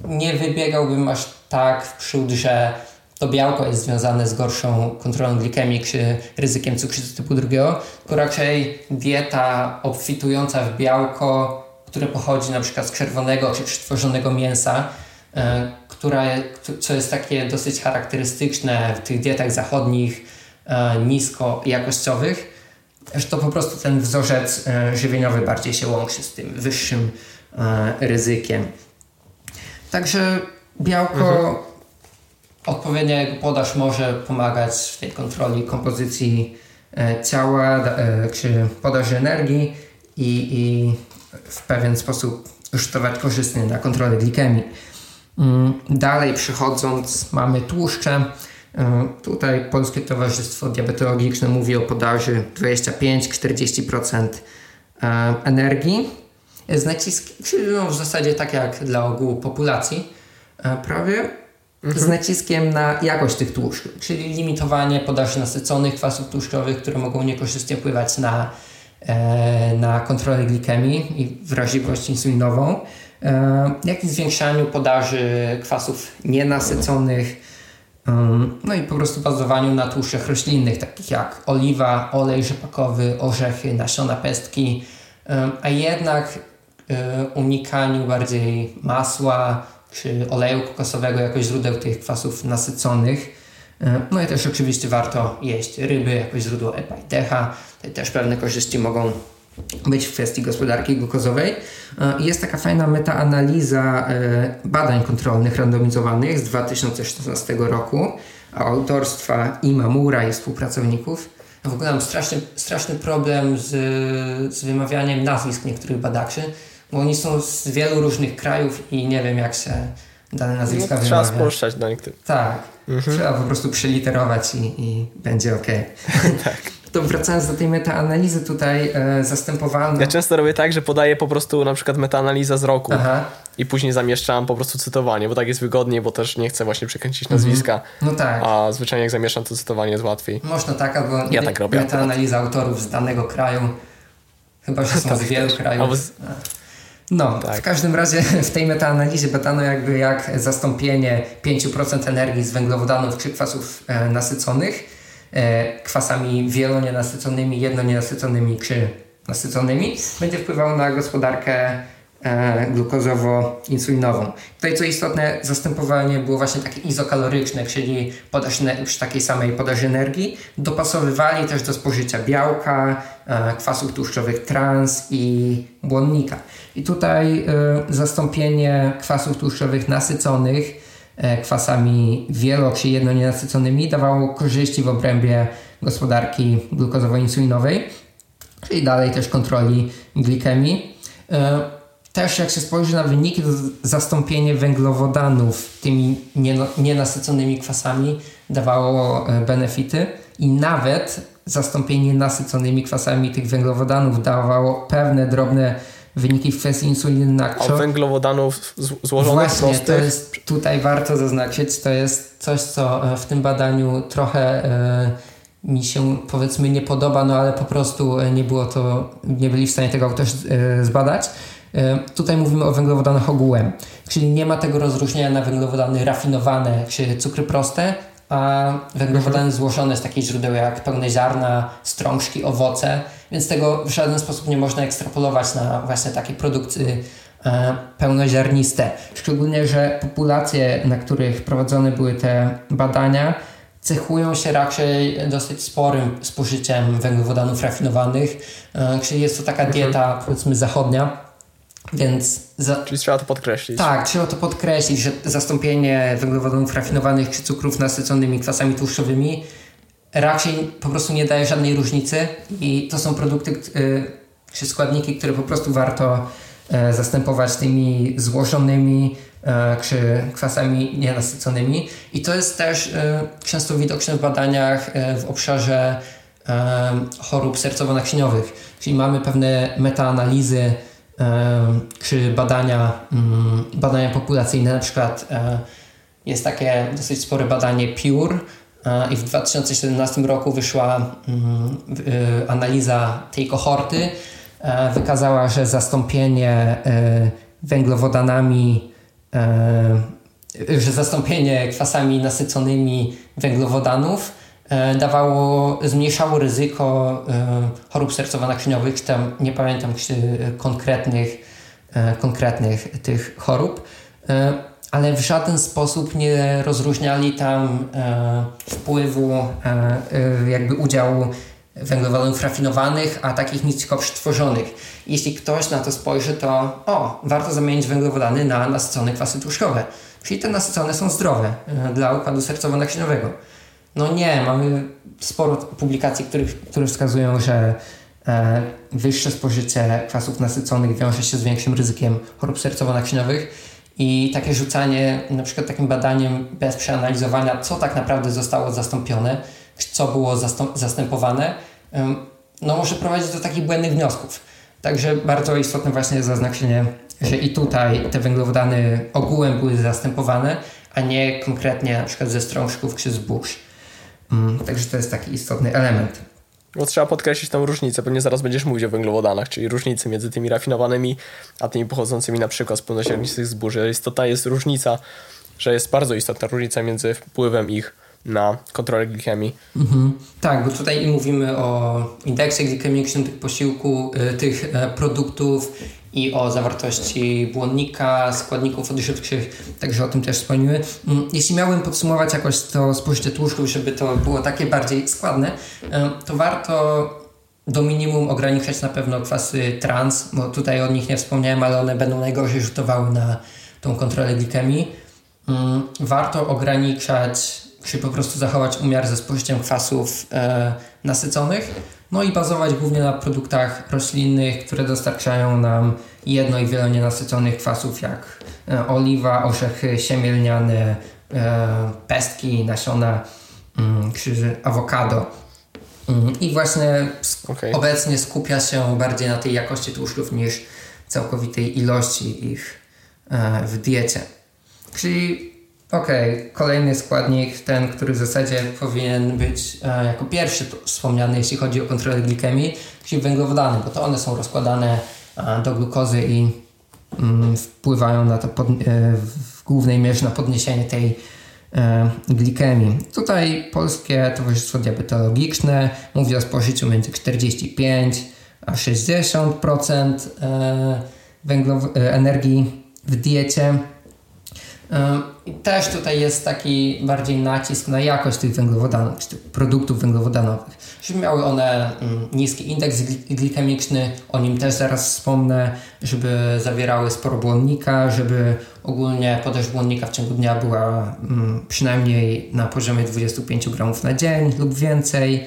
nie wybiegałbym aż tak w przód, że to białko jest związane z gorszą kontrolą glikemii czy ryzykiem cukrzycy typu drugiego, tylko raczej dieta obfitująca w białko, które pochodzi na przykład z czerwonego czy przetworzonego mięsa, e, która, co jest takie dosyć charakterystyczne w tych dietach zachodnich, e, nisko jakościowych, że to po prostu ten wzorzec e, żywieniowy bardziej się łączy z tym wyższym ryzykiem. Także białko mhm Odpowiednia jego podaż może pomagać w tej kontroli kompozycji ciała czy podaży energii i, i w pewien sposób rzutować korzystnie na kontrolę glikemii. Mm, dalej przechodząc mamy tłuszcze. E, tutaj Polskie Towarzystwo Diabetologiczne mówi o podaży 25-40% energii z naciskiem, w zasadzie tak jak dla ogółu populacji prawie mhm. z naciskiem na jakość tych tłuszczów, czyli limitowanie podaży nasyconych kwasów tłuszczowych, które mogą niekorzystnie wpływać na, na kontrolę glikemii i wrażliwość insulinową, e, jak i zwiększaniu podaży kwasów nienasyconych, no i po prostu bazowaniu na tłuszczach roślinnych, takich jak oliwa, olej rzepakowy, orzechy, nasiona pestki, a jednak e, unikaniu bardziej masła, czy oleju kokosowego jako źródeł tych kwasów nasyconych. E, no i też oczywiście warto jeść ryby jako źródło EPA i DHA. Tutaj też pewne korzyści mogą być w kwestii gospodarki glukozowej. E, jest taka fajna metaanaliza e, badań kontrolnych randomizowanych z 2016 roku autorstwa Imamura i współpracowników. w ogóle mam straszny, straszny problem z, z wymawianiem nazwisk niektórych badaczy bo oni są z wielu różnych krajów i nie wiem jak się dane nazwiska no, Trzeba spolszczać do niektórych. Tak, mhm. trzeba po prostu przeliterować i, i będzie ok. [laughs] tak. To wracając do tej metaanalizy tutaj e. Ja często robię tak, że podaję po prostu na przykład metaanaliza z roku Aha. i później zamieszczam po prostu cytowanie, bo tak jest wygodniej, bo też nie chcę właśnie przekręcić mhm. nazwiska. No tak. A zwyczajnie jak zamieszczam to cytowanie jest łatwiej. Można tak, albo ja tak robię metaanaliza autorów z danego kraju. Chyba, że są z wielu krajów. Z... No, tak. w każdym razie [laughs] w tej metaanalizie badano jakby jak zastąpienie 5% energii z węglowodanów czy kwasów e, nasyconych e, kwasami wielonienasyconymi, jednonienasyconymi czy nasyconymi będzie wpływało na gospodarkę glukozowo-insulinową. Tutaj co istotne, zastępowanie było właśnie takie izokaloryczne, czyli przy takiej samej podaży energii. Dopasowywali też do spożycia białka, e, kwasów tłuszczowych trans i błonnika. I tutaj y, zastąpienie kwasów tłuszczowych nasyconych kwasami wielo- czy jednonienasyconymi dawało korzyści w obrębie gospodarki glukozowo-insulinowej, czyli dalej też kontroli glikemii. Też jak się spojrzy na wyniki, to zastąpienie węglowodanów tymi nienasyconymi kwasami dawało benefity i nawet zastąpienie nasyconymi kwasami tych węglowodanów dawało pewne drobne wyniki w kwestii insuliny na A węglowodanów złożonych Właśnie, prostych? to jest tutaj warto zaznaczyć, to jest coś, co e, w tym badaniu trochę e, mi się powiedzmy nie podoba, no ale po prostu e, nie było to, nie byli w stanie tego e, zbadać. Tutaj mówimy o węglowodanach ogółem, czyli nie ma tego rozróżnienia na węglowodany rafinowane, czy cukry proste, a węglowodany mhm. złożone z takich źródeł jak pełne ziarna, strążki, owoce, więc tego w żaden sposób nie można ekstrapolować na właśnie takie produkty e, pełnoziarniste. Szczególnie, że populacje, na których prowadzone były te badania, cechują się raczej dosyć sporym spożyciem węglowodanów rafinowanych, e, czyli jest to taka mhm. dieta, powiedzmy, zachodnia więc za... Czyli trzeba to podkreślić. Tak, trzeba to podkreślić, że zastąpienie węglowodanów rafinowanych czy cukrów nasyconymi kwasami tłuszczowymi raczej po prostu nie daje żadnej różnicy i to są produkty y, czy składniki, które po prostu warto y, zastępować tymi złożonymi y, czy kwasami nienasyconymi. I to jest też często widoczne w badaniach w obszarze chorób sercowo-naczyniowych. Czyli mamy pewne metaanalizy czy badania, mm, badania populacyjne, na przykład e, jest takie dosyć spore badanie PURE i w 2017 roku wyszła mm, e, analiza tej kohorty. E, wykazała, że zastąpienie węglowodanami, że zastąpienie kwasami nasyconymi węglowodanów E, dawało, zmniejszało ryzyko e, chorób sercowo-naczyniowych, tam nie pamiętam konkretnych, e, konkretnych tych chorób, ale w żaden sposób nie rozróżniali tam wpływu, jakby udziału węglowodanów rafinowanych, a takich nisko przetworzonych. Jeśli ktoś na to spojrzy, to o, warto zamienić węglowodany na nasycone kwasy tłuszczowe. Czyli te nasycone są zdrowe dla układu sercowo-naczyniowego. No nie, mamy sporo publikacji, które, które wskazują, że e, wyższe spożycie kwasów nasyconych wiąże się z większym ryzykiem chorób sercowo-naczyniowych i takie rzucanie na przykład takim badaniem bez przeanalizowania, co tak naprawdę zostało zastąpione, co było zastępowane, no może prowadzić do takich błędnych wniosków. Także bardzo istotne właśnie jest zaznaczenie, że i tutaj te węglowodany ogółem były zastępowane, a nie konkretnie na przykład ze strążków czy zbóż. Mm, także to jest taki istotny element. Bo trzeba podkreślić tę różnicę, pewnie zaraz będziesz mówić o węglowodanach, czyli różnicy między tymi rafinowanymi, a tymi pochodzącymi na przykład z pełnoziarnistych zbóż. Istota jest różnica, że jest bardzo istotna różnica między wpływem ich na kontrolę glikemii. Mhm. Tak, bo tutaj mówimy o indeksie glikemicznym tych posiłków, y, tych e, produktów i o zawartości błonnika, składników odżywczych, także o tym też wspomnimy. Mm, jeśli miałbym podsumować jakoś to spożycie tłuszczów, żeby to było takie bardziej składne, to warto do minimum ograniczać na pewno kwasy trans, bo tutaj o nich nie wspomniałem, ale one będą najgorzej rzutowały na tą kontrolę glikemii. Mm, warto ograniczać, czy po prostu zachować umiar ze spożyciem kwasów e, nasyconych no i bazować głównie na produktach roślinnych, które dostarczają nam jedno i wiele nienasyconych kwasów jak e, oliwa, orzechy siemielniane, e, pestki, nasiona mm, czy awokado. Mm, I właśnie okay. obecnie skupia się bardziej na tej jakości tłuszczów niż całkowitej ilości ich e, w diecie. Czyli Okej, okay. kolejny składnik, ten, który w zasadzie powinien być e, jako pierwszy wspomniany, jeśli chodzi o kontrolę glikemii, czyli węglowodany, bo to one są rozkładane e, do glukozy i mm, wpływają na to pod, e, w głównej mierze na podniesienie tej e, glikemii. Tutaj Polskie Towarzystwo Diabetologiczne mówi o spożyciu między 45 a 60% e, węglow- e, energii w diecie. I też tutaj jest taki bardziej nacisk na jakość tych węglowodanów, czy tych produktów węglowodanowych. Żeby miały one niski indeks glikemiczny, o nim też zaraz wspomnę, żeby zawierały sporo błonnika, żeby ogólnie podaż błonnika w ciągu dnia była przynajmniej na poziomie 25 gramów na dzień lub więcej.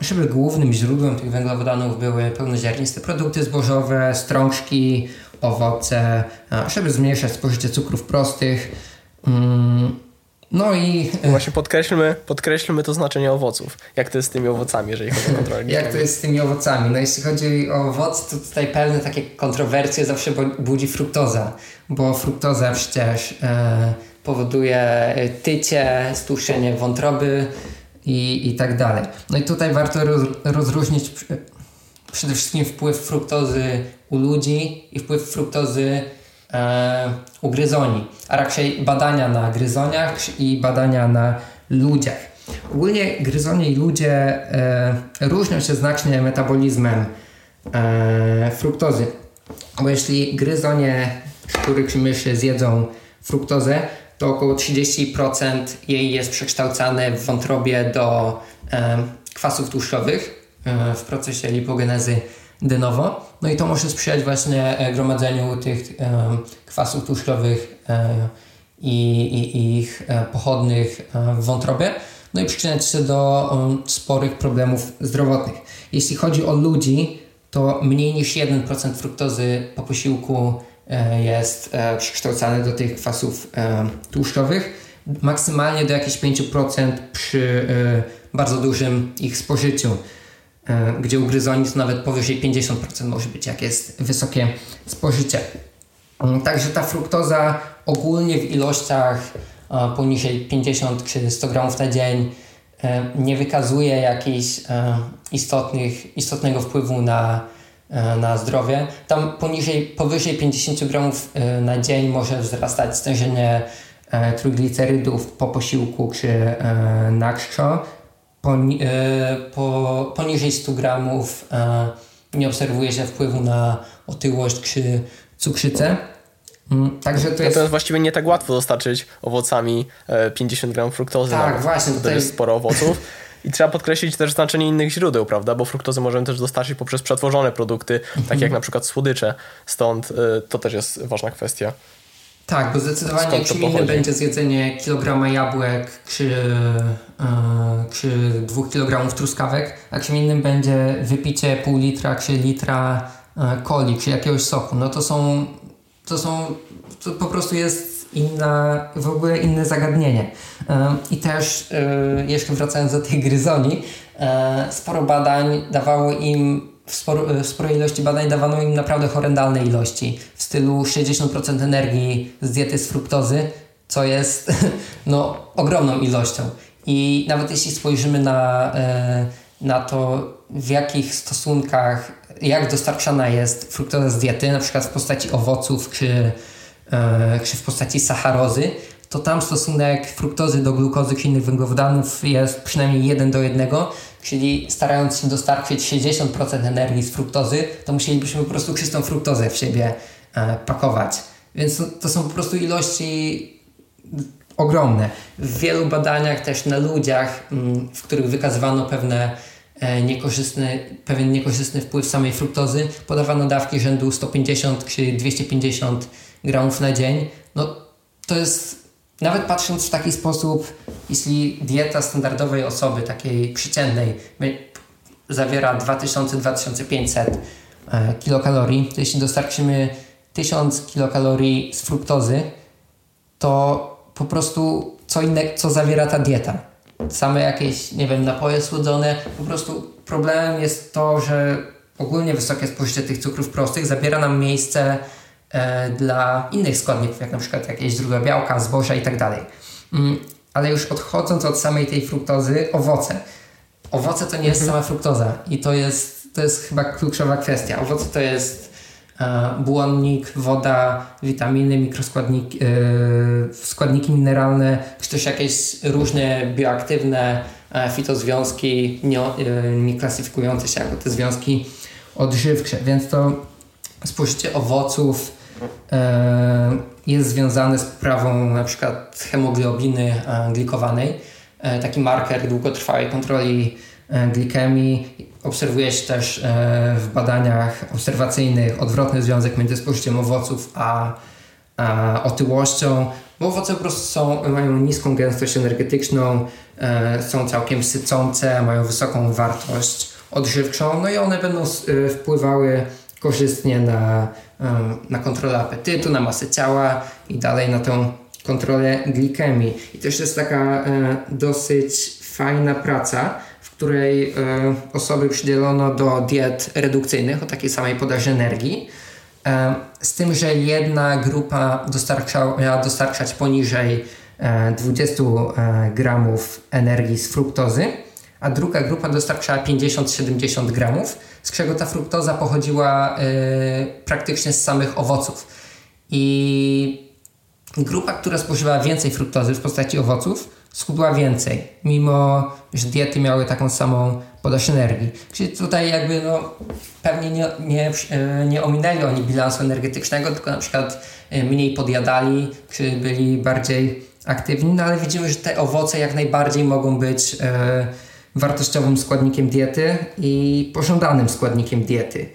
Żeby głównym źródłem tych węglowodanów były pełnoziarniste produkty zbożowe, strączki, owoce, żeby zmniejszać spożycie cukrów prostych. Mm, no i... Właśnie podkreślmy, podkreślmy to znaczenie owoców. Jak to jest z tymi owocami, jeżeli chodzi o kontrolę [laughs] Jak to jest z tymi owocami? No jeśli chodzi o owoce, to tutaj pewne takie kontrowersje zawsze budzi fruktoza, bo fruktoza przecież e, powoduje tycie, stłuszczenie wątroby i, i tak dalej. No i tutaj warto roz, rozróżnić przede wszystkim wpływ fruktozy u ludzi i wpływ fruktozy e, u gryzoni, a raczej badania na gryzoniach i badania na ludziach. Ogólnie gryzonie i ludzie e, różnią się znacznie metabolizmem e, fruktozy. Bo jeśli gryzonie, których myszy zjedzą fruktozę, to około 30% jej jest przekształcane w wątrobie do e, kwasów tłuszczowych e, w procesie lipogenezy de. No i to może sprzyjać właśnie e, gromadzeniu tych kwasów tłuszczowych i, i, ich pochodnych w wątrobie no i przyczyniać się do sporych problemów zdrowotnych. Jeśli chodzi o ludzi, to mniej niż 1% fruktozy po posiłku jest e, przekształcany do tych kwasów e, tłuszczowych, maksymalnie do jakichś 5% przy bardzo dużym ich spożyciu, gdzie u gryzoni to nawet powyżej 50% może być, jak jest wysokie spożycie. Mm, także ta fruktoza ogólnie w ilościach poniżej 50 czy 100 gramów na dzień e, nie wykazuje jakiejś e, istotnych, istotnego wpływu na, e, na zdrowie. Tam poniżej, powyżej 50 gramów na dzień może wzrastać stężenie trójglicerydów po posiłku czy na czczo. Poni, po, poniżej 100 gramów nie obserwuje się wpływu na otyłość czy cukrzycę. Mm, także to jest... Natomiast właściwie nie tak łatwo dostarczyć owocami 50 e, gram fruktozy. Tak, nawet. właśnie. To jest sporo owoców. [laughs] I trzeba podkreślić też znaczenie innych źródeł, prawda? Bo fruktozę możemy też dostarczyć poprzez przetworzone produkty, takie jak na przykład słodycze. Stąd y, to też jest ważna kwestia. Tak, bo zdecydowanie czym innym będzie zjedzenie kilograma jabłek czy, yy, czy dwóch kilogramów truskawek, a czym innym będzie wypicie pół litra czy litra coli czy jakiegoś soku. No to są to są, to po prostu jest inna, w ogóle inne zagadnienie. I też e, jeszcze wracając do tej gryzoni, e, sporo badań dawało im w, sporo, w sporej ilości badań dawano im naprawdę horrendalne ilości, w stylu 60% energii z diety z fruktozy, co jest [laughs] no, ogromną ilością. I nawet jeśli spojrzymy na, e, na to, w jakich stosunkach jak dostarczana jest fruktoza z diety, na przykład w postaci owoców e, czy w postaci sacharozy, to tam stosunek fruktozy do glukozy czy innych węglowodanów jest przynajmniej 1 do 1, czyli starając się dostarczyć 60% energii z fruktozy, to musielibyśmy po prostu czystą fruktozę w siebie e, pakować. Więc to, to są po prostu ilości ogromne. W wielu badaniach też na ludziach, mm, w których wykazywano pewne E, niekorzystny, pewien niekorzystny wpływ samej fruktozy. Podawano dawki rzędu 150 czy 250 gramów na dzień. No to jest, nawet patrząc w taki sposób, jeśli dieta standardowej osoby, takiej przeciętnej, zawiera 2000-2500 e, kilokalorii, to jeśli dostarczymy 1000 kilokalorii z fruktozy, to po prostu co innego, co zawiera ta dieta same jakieś, nie wiem, napoje słodzone. Po prostu problemem jest to, że ogólnie wysokie spożycie tych cukrów prostych zabiera nam miejsce dla innych składników, jak na przykład jakieś źródła białka, zboża i tak dalej. Mm, ale już odchodząc od samej tej fruktozy, owoce. Owoce to nie jest mhm. sama fruktoza i to jest, to jest chyba kluczowa kwestia. Owoce to jest E, błonnik, woda, witaminy, mikroskładniki, e, składniki mineralne, czy też jakieś różne bioaktywne e, fitozwiązki, nie, nie klasyfikujące się jako te związki odżywcze. Więc to spożycie owoców jest związane z poprawą na przykład hemoglobiny glikowanej, taki marker długotrwałej kontroli glikemii. Obserwuje się też e, w badaniach obserwacyjnych odwrotny związek między spożyciem owoców a, otyłością, bo owoce po prostu są, mają niską gęstość energetyczną, e, są całkiem sycące, mają wysoką wartość odżywczą, no i one będą e, wpływały korzystnie na, na kontrolę apetytu, na masę ciała i dalej na tą kontrolę glikemii. I też jest taka dosyć fajna praca, której e, osoby przydzielono do diet redukcyjnych o takiej samej podaży energii. E, z tym, że jedna grupa dostarczała dostarczać poniżej 20 e, gramów energii z fruktozy, a druga grupa dostarczała 50-70 gramów, z czego ta fruktoza pochodziła praktycznie z samych owoców. I grupa, która spożywała więcej fruktozy w postaci owoców, schudła więcej, mimo że diety miały taką samą podaż energii. Czyli tutaj jakby no, pewnie nie, nie, e, nie ominęli oni bilansu energetycznego, tylko na przykład e, mniej podjadali, czy byli bardziej aktywni, no ale widzimy, że te owoce jak najbardziej mogą być e, wartościowym składnikiem diety i pożądanym składnikiem diety.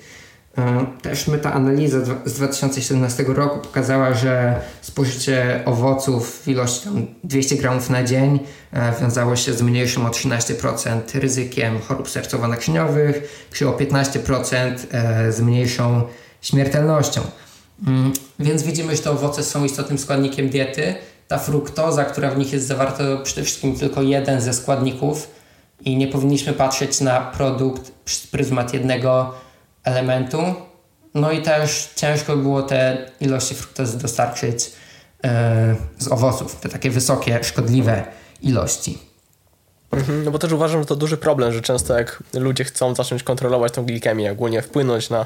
E, też metaanaliza z 2017 roku pokazała, że spożycie owoców w ilości 200 gramów na dzień e, wiązało się z mniejszym o 13% ryzykiem chorób sercowo-naczyniowych, czy o 15% e, z mniejszą śmiertelnością. Mm, więc widzimy, że te owoce są istotnym składnikiem diety. Ta fruktoza, która w nich jest zawarta, to przede wszystkim tylko jeden ze składników i nie powinniśmy patrzeć na produkt przez pryzmat jednego elementu. No i też ciężko było te ilości fruktozy dostarczyć e, z owoców, te takie wysokie, szkodliwe ilości. Mhm, no bo też uważam, że to duży problem, że często jak ludzie chcą zacząć kontrolować tą glikemię, ogólnie wpłynąć na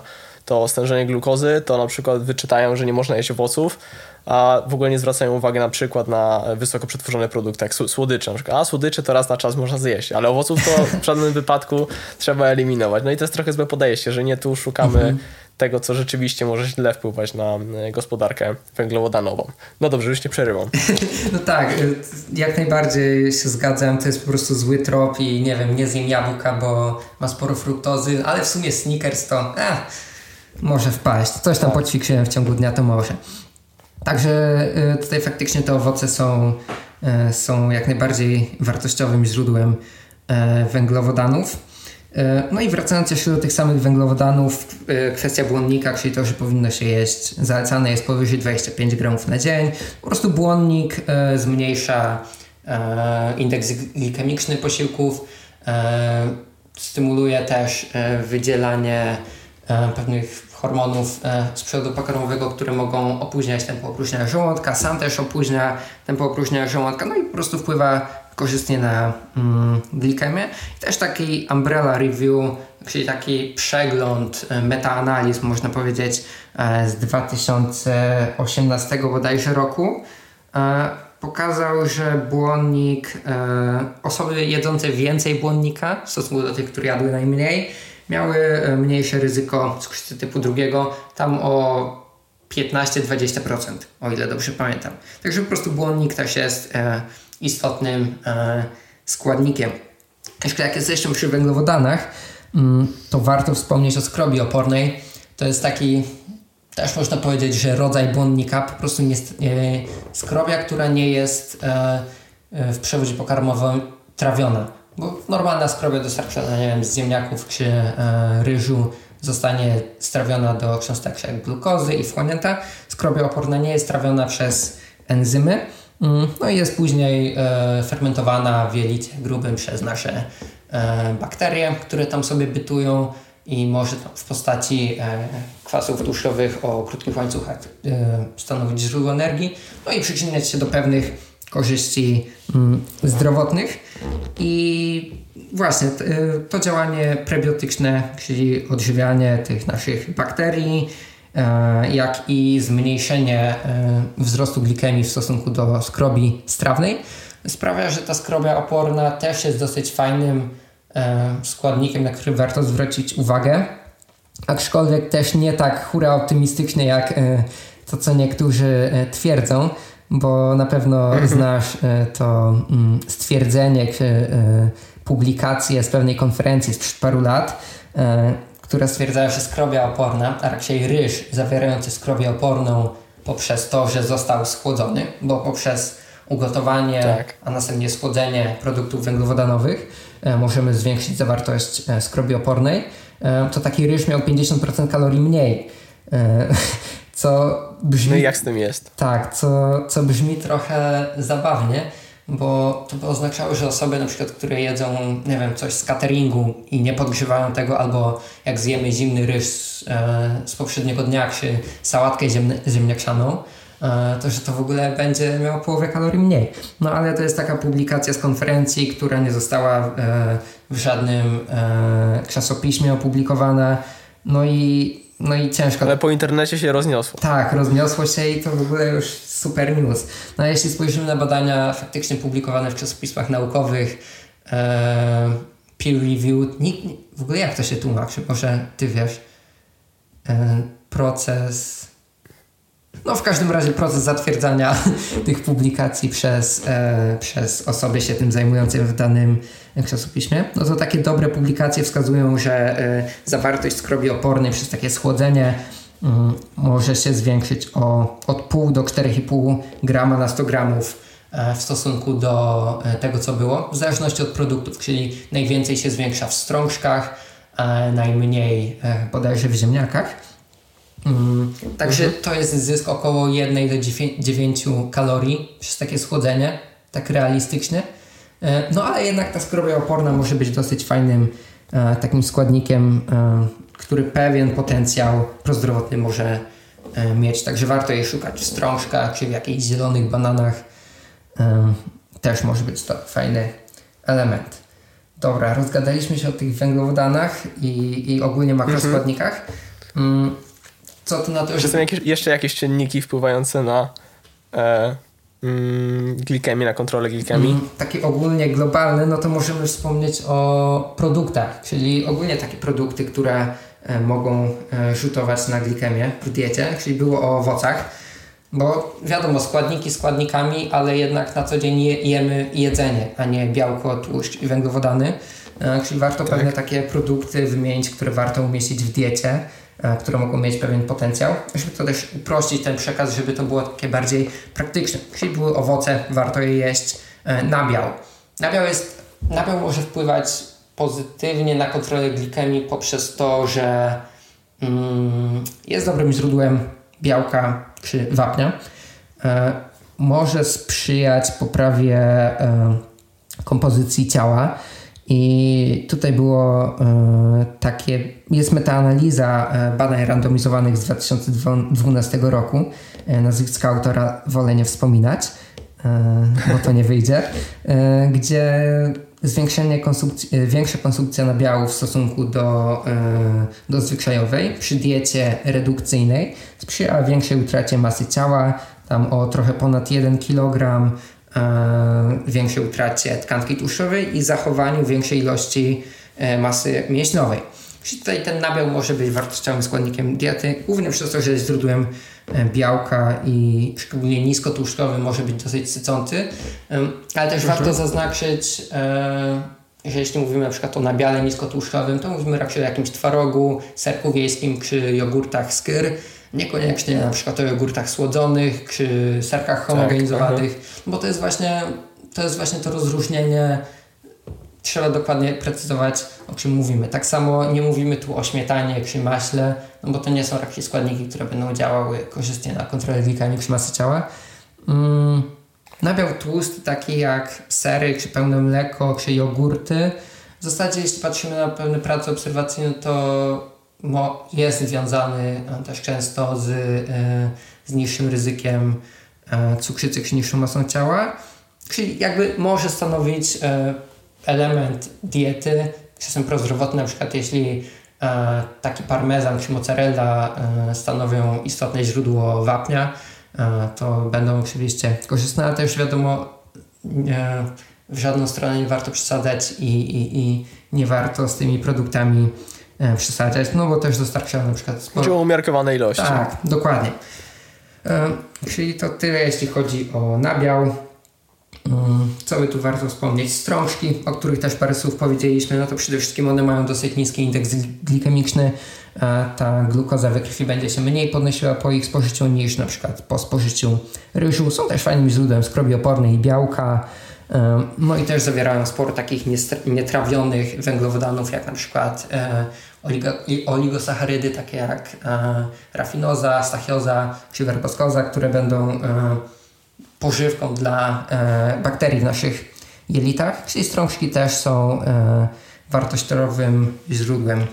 to stężenie glukozy, to na przykład wyczytają, że nie można jeść owoców, a w ogóle nie zwracają uwagi na przykład na wysoko przetworzone produkty, jak słodycze. Na przykład, a słodycze to raz na czas można zjeść, ale owoców to w żadnym wypadku trzeba eliminować. No i to jest trochę złe podejście, że nie tu szukamy mhm. tego, co rzeczywiście może źle wpływać na e, gospodarkę węglowodanową. No dobrze, już nie przerywam. [laughs] No tak, e, jak najbardziej się zgadzam, to jest po prostu zły trop i nie wiem, nie zjem jabłka, bo ma sporo fruktozy, ale w sumie sneakers to... Eh może wpaść. Coś tam poćwiczyłem w ciągu dnia, to może. Także y, tutaj faktycznie te owoce są, y, są jak najbardziej wartościowym źródłem y, węglowodanów. No i wracając jeszcze do tych samych węglowodanów, kwestia błonnika, czyli to, że powinno się jeść, zalecane jest powyżej 25 gramów na dzień. Po prostu błonnik zmniejsza indeks glikemiczny posiłków, stymuluje też wydzielanie pewnych hormonów e, z przodu pokarmowego, które mogą opóźniać tempo opróżniania żołądka, sam też opóźnia tempo opróżniania żołądka, no i po prostu wpływa korzystnie na mm, glikemię. I też taki umbrella review, czyli taki przegląd, e, metaanaliz można powiedzieć e, z 2018 bodajże roku pokazał, że błonnik, osoby jedzące więcej błonnika w stosunku do tych, które jadły najmniej, miały e, mniejsze ryzyko cukrzycy typu drugiego, tam o 15-20%, o ile dobrze pamiętam. Także po prostu błonnik też jest e, istotnym e, składnikiem. Jeszcze jak jesteśmy przy węglowodanach, mm, to warto wspomnieć o skrobi opornej. To jest taki, też można powiedzieć, że rodzaj błonnika, po prostu nie, skrobia, która nie jest e, e, w przewodzie pokarmowym trawiona bo normalna skrobia dostarczona nie wiem, z ziemniaków czy e, ryżu zostanie strawiona do cząstek glukozy i wchłonięta. Skrobia oporna nie jest trawiona przez enzymy, mm, no i jest później e, fermentowana w jelicie grubym przez nasze e, bakterie, które tam sobie bytują i może w postaci e, kwasów tłuszczowych o krótkich łańcuchach e, stanowić źródło energii, no i przyczyniać się do pewnych korzyści mm, zdrowotnych. I właśnie to działanie prebiotyczne, czyli odżywianie tych naszych bakterii, e, jak i zmniejszenie e, wzrostu glikemii w stosunku do skrobi strawnej, sprawia, że ta skrobia oporna też jest dosyć fajnym e, składnikiem, na który warto zwrócić uwagę. Aczkolwiek też nie tak hura optymistycznie, jak to, co niektórzy twierdzą bo na pewno mhm. znasz e, to mm, stwierdzenie, e, publikację z pewnej konferencji sprzed paru lat, e, która stwierdzała, że skrobia oporna, a raczej ryż zawierający skrobię oporną poprzez to, że został schłodzony, bo poprzez ugotowanie, tak. a następnie schłodzenie produktów węglowodanowych możemy zwiększyć zawartość skrobi opornej, to taki ryż miał 50% kalorii mniej. Co brzmi... No i jak z tym jest? Tak, co, co brzmi trochę zabawnie, bo to by oznaczało, że osoby na przykład, które jedzą, nie wiem, coś z cateringu i nie podgrzewają tego, albo jak zjemy zimny ryż z, e, z poprzedniego dnia, czy sałatkę ziemne, ziemniaczaną, to że to w ogóle będzie miało połowę kalorii mniej. No ale to jest taka publikacja z konferencji, która nie została w żadnym czasopiśmie opublikowana. No i, no i ciężko. Ale po internecie się rozniosło. Tak, rozniosło się i to w ogóle już super news. No a jeśli spojrzymy na badania faktycznie publikowane w czasopismach naukowych, e, peer reviewed, nie, w ogóle jak to się tłumaczy? Może ty wiesz? E, proces. No, w każdym razie proces zatwierdzania [laughs] tych publikacji przez, e, przez osoby się tym zajmujące w danym czasopiśmie. No to takie dobre publikacje wskazują, że e, zawartość skrobi opornej przez takie schłodzenie mm, może się zwiększyć o od pół do 4,5 grama na 100 gramów e, w stosunku do e, tego, co było, w zależności od produktów, czyli najwięcej się zwiększa w strążkach, najmniej bodajże w ziemniakach. Mm, także mhm. to jest zysk około 1 do 9 kalorii przez takie schłodzenie, tak realistycznie. E, no ale jednak ta skrobia oporna może być dosyć fajnym e, takim składnikiem, e, który pewien potencjał prozdrowotny może mieć. Także warto jej szukać w strążkach czy w jakichś zielonych bananach. Też może być to fajny element. Dobra, rozgadaliśmy się o tych węglowodanach i, i ogólnie makroskładnikach. Mhm. Co na to? Że są jakieś, jeszcze jakieś czynniki wpływające na e, mm, glikemii, na kontrolę glikemii? Mm, taki ogólnie globalny, no to możemy wspomnieć o produktach, czyli ogólnie takie produkty, które e, mogą e, rzutować na glikemię w diecie, czyli było o owocach. Bo wiadomo, składniki składnikami, ale jednak na co dzień je, jemy jedzenie, a nie białko, tłuszcz i węglowodany. E, czyli warto tak. pewne takie produkty wymienić, które warto umieścić w diecie. E, które mogą mieć pewien potencjał, żeby to też uprościć ten przekaz, żeby to było takie bardziej praktyczne. Jeśli były owoce, warto je jeść. E, nabiał. Nabiał, jest, nabiał może wpływać pozytywnie na kontrolę glikemii poprzez to, że mm, jest dobrym źródłem białka czy wapnia. E, może sprzyjać poprawie e, kompozycji ciała i tutaj było e, takie, jest metaanaliza e, badań randomizowanych z 2012 roku. E, nazwiska autora wolę nie wspominać, bo to nie wyjdzie, gdzie zwiększenie konsumpcji, większa konsumpcja nabiału w stosunku do, do zwyczajowej przy diecie redukcyjnej sprzyja większej utracie masy ciała, tam o trochę ponad 1 kg większej utracie tkanki tłuszczowej i zachowaniu większej ilości e, masy mięśniowej. Czyli tutaj ten nabiał może być wartościowym składnikiem diety, głównie przez to, że jest źródłem e, białka i szczególnie niskotłuszczowy może być dosyć sycący, ale też warto zaznaczyć, że jeśli mówimy na przykład o nabiale niskotłuszczowym, to mówimy raczej o jakimś twarogu, serku wiejskim czy jogurtach skyr, Niekoniecznie na przykład o jogurtach słodzonych czy serkach tak, homogenizowanych, tak, bo to jest właśnie to jest właśnie to rozróżnienie trzeba dokładnie precyzować, o czym mówimy. Tak samo nie mówimy tu o śmietanie czy maśle, no bo to nie są raczej składniki, które będą działały korzystnie na kontrolę glikemii czy masy ciała. Mm, nabiał tłusty, taki jak sery, czy pełne mleko, czy jogurty. W zasadzie, jeśli patrzymy na pewne prace obserwacyjne, to jest związany e, też często z, e, z niższym ryzykiem e, cukrzycy czy niższą masą ciała, czyli jakby może stanowić element diety, czasem prozdrowotny, na przykład jeśli taki parmezan czy mozzarella stanowią istotne źródło wapnia, to będą oczywiście korzystne, ale też wiadomo, w żadną stronę nie warto przesadzać i, i, i nie warto z tymi produktami E, przesadzać, no bo też dostarczają na przykład sporo... Chodzi o umiarkowane ilości. Tak, dokładnie. E, czyli to tyle, jeśli chodzi o nabiał. Mm, co by tu warto wspomnieć? Strążki, o których też parę słów powiedzieliśmy, no to przede wszystkim one mają dosyć niski indeks glikemiczny. E, ta glukoza we krwi będzie się mniej podnosiła po ich spożyciu niż na przykład po spożyciu ryżu. Są też fajnym źródłem skrobi opornej i białka. No i też zawierają sporo takich nietrawionych węglowodanów, jak na przykład oligosacharydy takie jak e, rafinoza, stachioza czy werboskoza, które będą e, pożywką dla e, bakterii w naszych jelitach. Czyli strączki też są wartościowym źródłem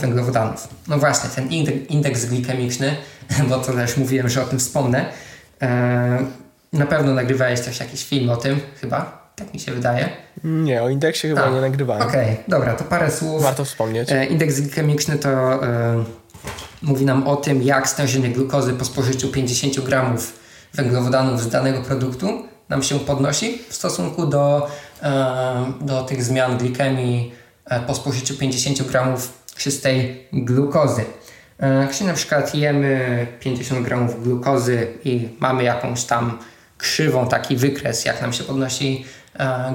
węglowodanów. No właśnie, ten indeks glikemiczny, [laughs] bo to też mówiłem, że o tym wspomnę, Na pewno nagrywałeś też jakiś film o tym, chyba, tak mi się wydaje. Nie, o indeksie chyba A, nie nagrywałem. Okej, okay, dobra, to parę słów. Warto wspomnieć. Indeks glikemiczny to e, mówi nam o tym, jak stężenie glukozy po spożyciu 50 gramów węglowodanów z danego produktu nam się podnosi w stosunku do, e, do tych zmian glikemii e, po spożyciu 50 gramów czystej glukozy. E, jeśli na przykład jemy 50 gramów glukozy i mamy jakąś tam krzywą, taki wykres, jak nam się podnosi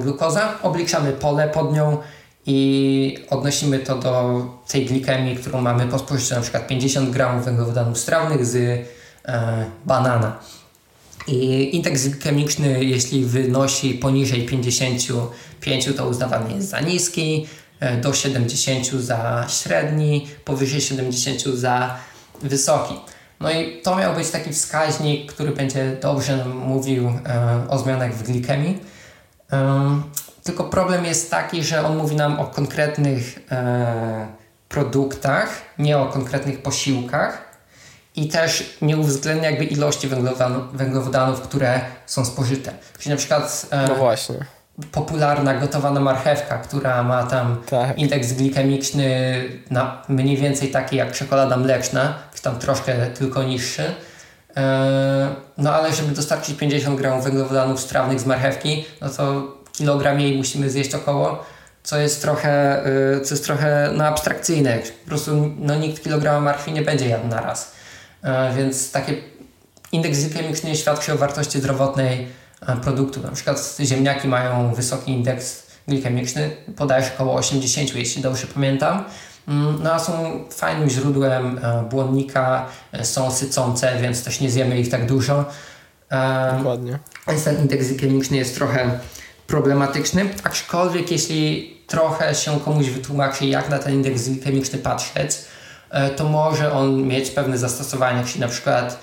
glukoza, obliczamy pole pod nią i odnosimy to do tej glikemii, którą mamy po spożyciu przykład 50 gramów węglowodanów strawnych z banana. I indeks glikemiczny, jeśli wynosi poniżej 55, to uznawany jest za niski, e, do 70 za średni, powyżej 70 za wysoki. No i to miał być taki wskaźnik, który będzie dobrze nam mówił e, o zmianach w glikemii. E, tylko problem jest taki, że on mówi nam o konkretnych e, produktach, nie o konkretnych posiłkach i też nie uwzględnia jakby ilości węglowodanów, węglowodanów które są spożyte. Czyli na przykład e, no właśnie. Popularna gotowana marchewka, która ma tam tak. indeks glikemiczny na mniej więcej taki jak czekolada mleczna, czy tam troszkę tylko niższy. E, no ale żeby dostarczyć 50 gramów węglowodanów strawnych z marchewki, no to kilogram jej musimy zjeść około co jest trochę, e, co jest trochę no, abstrakcyjne. Po prostu no, nikt kilograma marchwi nie będzie jadł na raz. E, więc takie indeks glikemiczny świadczy o wartości zdrowotnej e, produktu. Na przykład ziemniaki mają wysoki indeks glikemiczny, podajesz około 80, jeśli dobrze pamiętam. Mm, no a są fajnym źródłem e, błonnika, są sycące, więc też nie zjemy ich tak dużo. Dokładnie. Więc ten indeks glikemiczny jest trochę problematyczny, aczkolwiek jeśli trochę się komuś wytłumaczy, jak na ten indeks glikemiczny patrzeć, E, to może on mieć pewne zastosowania, czyli na przykład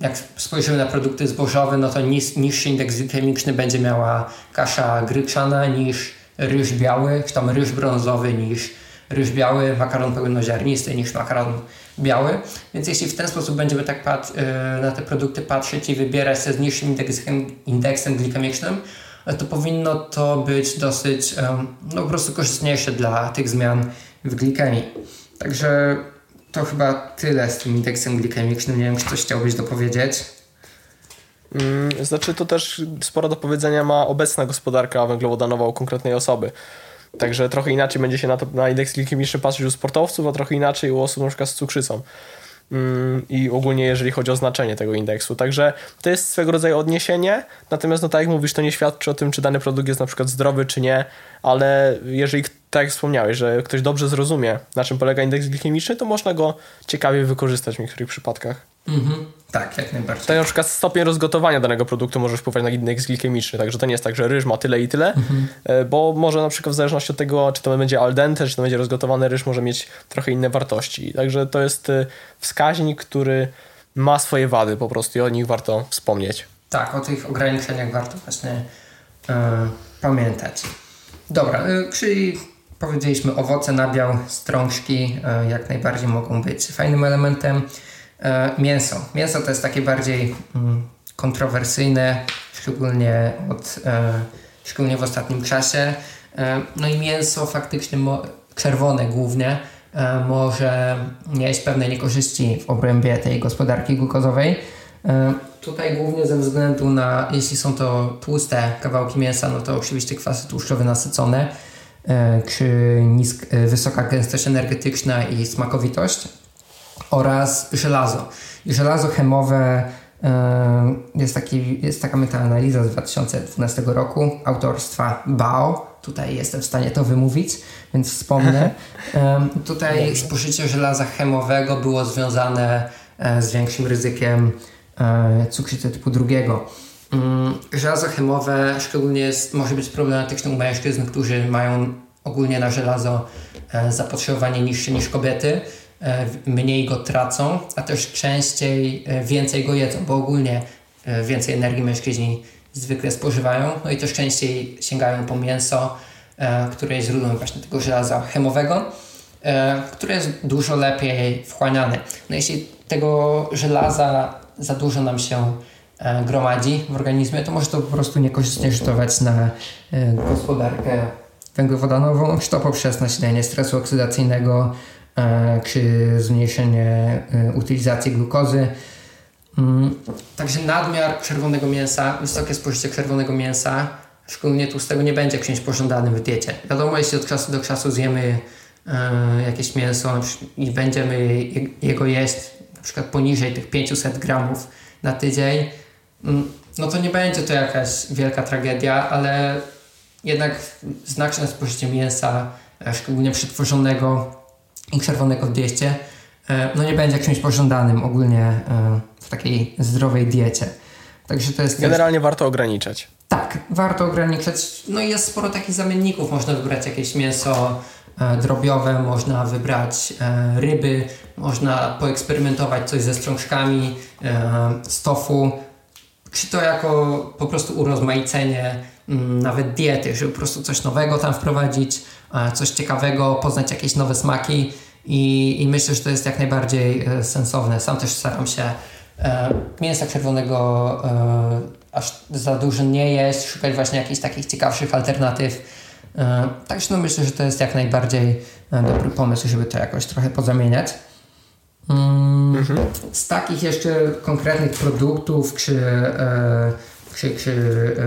jak spojrzymy na produkty zbożowe, no to nis, niższy indeks glikemiczny będzie miała kasza gryczana niż ryż biały, czy tam ryż brązowy niż ryż biały, makaron pełnoziarnisty niż makaron biały. Więc jeśli w ten sposób będziemy tak pat, e, na te produkty patrzeć i wybierać się z niższym indeksem, indeksem glikemicznym, to powinno to być dosyć no, po prostu korzystniejsze dla tych zmian w glikemii. Także to chyba tyle z tym indeksem glikemicznym. Nie wiem, czy coś chciałbyś dopowiedzieć. Mm, znaczy, to też sporo do powiedzenia ma obecna gospodarka węglowodanowa u konkretnej osoby. Także trochę inaczej będzie się na, to, na indeks glikemiczny patrzeć u sportowców, a trochę inaczej u osób przykład z cukrzycą. Mm, I ogólnie jeżeli chodzi o znaczenie tego indeksu. Także to jest swego rodzaju odniesienie, natomiast no tak jak mówisz, to nie świadczy o tym, czy dany produkt jest na przykład zdrowy, czy nie, ale jeżeli tak jak wspomniałeś, że ktoś dobrze zrozumie, na czym polega indeks glikemiczny, to można go ciekawie wykorzystać w niektórych przypadkach. Mhm. Tak, jak najbardziej. Tak na przykład stopień rozgotowania danego produktu możesz wpływać na indeks glikemiczny, także to nie jest tak, że ryż ma tyle i tyle, mhm. E, bo może na przykład w zależności od tego, czy to będzie al dente, czy to będzie rozgotowany ryż, może mieć trochę inne wartości. Także to jest e, wskaźnik, który ma swoje wady po prostu i o nich warto wspomnieć. Tak, o tych ograniczeniach warto właśnie yy, pamiętać. Dobra, yy, czyli powiedzieliśmy owoce, nabiał, strążki yy, jak najbardziej mogą być fajnym elementem. E, mięso. Mięso to jest takie bardziej mm, kontrowersyjne, szczególnie, od, e, szczególnie w ostatnim czasie. E, no i mięso faktycznie czerwone głównie może mieć pewne niekorzyści w obrębie tej gospodarki glukozowej. Tutaj głównie ze względu na, jeśli są to tłuste kawałki mięsa, no to oczywiście kwasy tłuszczowe nasycone, czy nisk, wysoka gęstość energetyczna i smakowitość oraz żelazo. I żelazo chemowe e, jest, taki, jest taka metaanaliza z 2012 roku autorstwa BAO. Tutaj jestem w stanie to wymówić, więc wspomnę. [laughs] E, tutaj spożycie żelaza chemowego było związane e, z większym ryzykiem cukrzycy typu drugiego. Mm, żelazo chemowe szczególnie jest, może być problematyczne u mężczyzn, którzy mają ogólnie na żelazo zapotrzebowanie niższe niż kobiety E, mniej go tracą, a też częściej e, więcej go jedzą, bo ogólnie e, więcej energii mężczyźni zwykle spożywają, no i też częściej sięgają po mięso, które jest źródłem właśnie tego żelaza chemowego, które jest dużo lepiej wchłaniane. No jeśli tego żelaza za dużo nam się e, gromadzi w organizmie, to może to po prostu niekorzystnie rzutować na e, gospodarkę węglowodanową, czy to poprzez nasilenie stresu oksydacyjnego, e, czy zmniejszenie utylizacji glukozy. Mm, także nadmiar czerwonego mięsa, wysokie spożycie czerwonego mięsa, szczególnie tłustego, nie będzie czymś pożądanym w diecie. Wiadomo, jeśli od czasu do czasu zjemy jakieś mięso i będziemy jego jeść na przykład poniżej tych 500 gramów na tydzień, mm, no to nie będzie to jakaś wielka tragedia, ale jednak znaczne spożycie mięsa, e, szczególnie przetworzonego i czerwonego w dieście, e, no nie będzie czymś pożądanym ogólnie e, w takiej zdrowej diecie. Także to jest Generalnie też... warto ograniczać. Tak, warto ograniczać. No i jest sporo takich zamienników. Można wybrać jakieś mięso drobiowe, można wybrać ryby, można poeksperymentować coś ze strączkami, z tofu, czy to jako po prostu urozmaicenie mm, nawet diety, żeby po prostu coś nowego tam wprowadzić, coś ciekawego, poznać jakieś nowe smaki i, i myślę, że to jest jak najbardziej e, sensowne. Sam też staram się e, mięsa czerwonego e, aż za dużo nie jeść, szukać właśnie jakichś takich ciekawszych alternatyw. Także no myślę, że to jest jak najbardziej dobry pomysł, żeby to jakoś trochę pozamieniać. Mm, mhm. Z takich jeszcze konkretnych produktów czy, e, czy, czy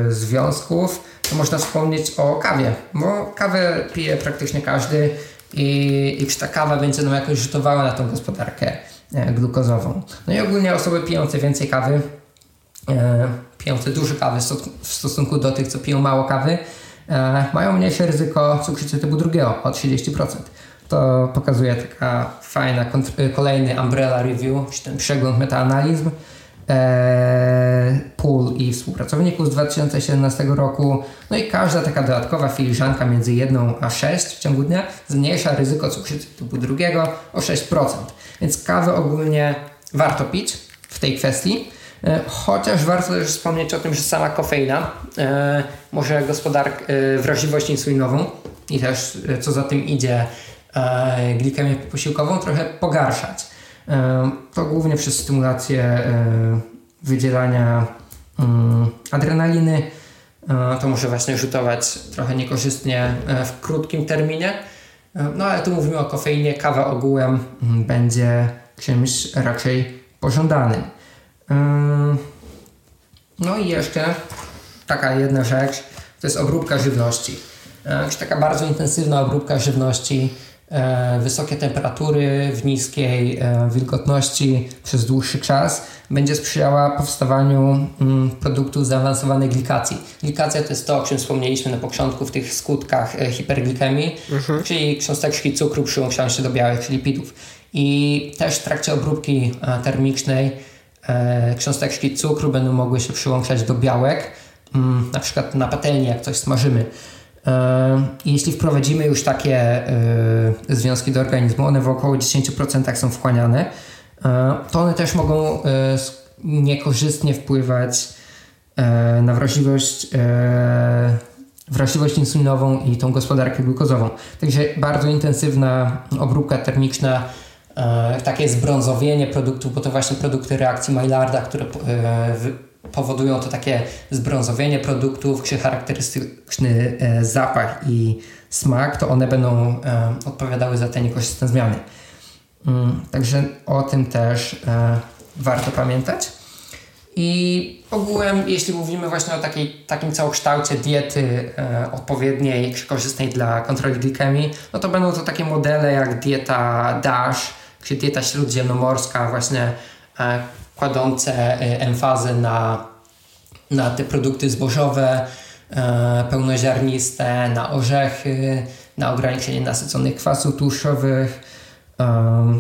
e, związków można wspomnieć o kawie, bo kawę pije praktycznie każdy i, i czy ta kawa będzie nam jakoś rzutowała na tą gospodarkę e, glukozową. No i ogólnie osoby pijące więcej kawy, pijące dużo kawy w stosunku do tych, co piją mało kawy, mają mniejsze ryzyko cukrzycy typu drugiego o 30% to pokazuje taka fajna, kolejny Umbrella Review, czy ten przegląd metaanalizm e, pól i współpracowników z 2017 roku. No i każda taka dodatkowa filiżanka między 1 a 6 w ciągu dnia zmniejsza ryzyko cukrzycy typu drugiego o 6%. Więc kawę ogólnie warto pić w tej kwestii. E, chociaż warto też wspomnieć o tym, że sama kofeina e, może gospodarkę, e, wrażliwość insulinową i też co za tym idzie glikemię posiłkową trochę pogarszać. E, to głównie przez stymulację e, wydzielania mm, adrenaliny. To może właśnie rzutować trochę niekorzystnie w krótkim terminie. No ale tu mówimy o kofeinie, kawa ogółem mm, będzie czymś raczej pożądanym. No i jeszcze taka jedna rzecz, to jest obróbka żywności. Taka bardzo intensywna obróbka żywności E, wysokie temperatury w niskiej e, wilgotności przez dłuższy czas będzie sprzyjała powstawaniu mm, produktów zaawansowanej glikacji. Glikacja to jest to, o czym wspomnieliśmy na początku w tych skutkach e, hiperglikemii, mhm. czyli cząsteczki cukru przyłączają się do białych lipidów. I też w trakcie obróbki termicznej cząsteczki cukru będą mogły się przyłączać do białek, mm, na przykład na patelni, jak coś smażymy. Jeśli wprowadzimy już takie e, związki do organizmu, one w około 10% są wchłaniane, e, to one też mogą e, niekorzystnie wpływać na wrażliwość, wrażliwość insulinową i tą gospodarkę glukozową. Także bardzo intensywna obróbka termiczna, takie zbrązowienie produktów, bo to właśnie produkty reakcji Maillarda, które powodują to takie zbrązowienie produktów, czy charakterystyczny e, zapach i smak, to one będą e, odpowiadały za te niekorzystne zmiany. Mm, także o tym też e, warto pamiętać. I ogółem, jeśli mówimy właśnie o takiej, takim całokształcie diety e, odpowiedniej, korzystnej dla kontroli glikemii, no to będą to takie modele jak dieta DASH, czy dieta śródziemnomorska, właśnie e, kładące e, emfazę na, na te produkty zbożowe, e, pełnoziarniste, na orzechy, na ograniczenie nasyconych kwasów tłuszczowych, e,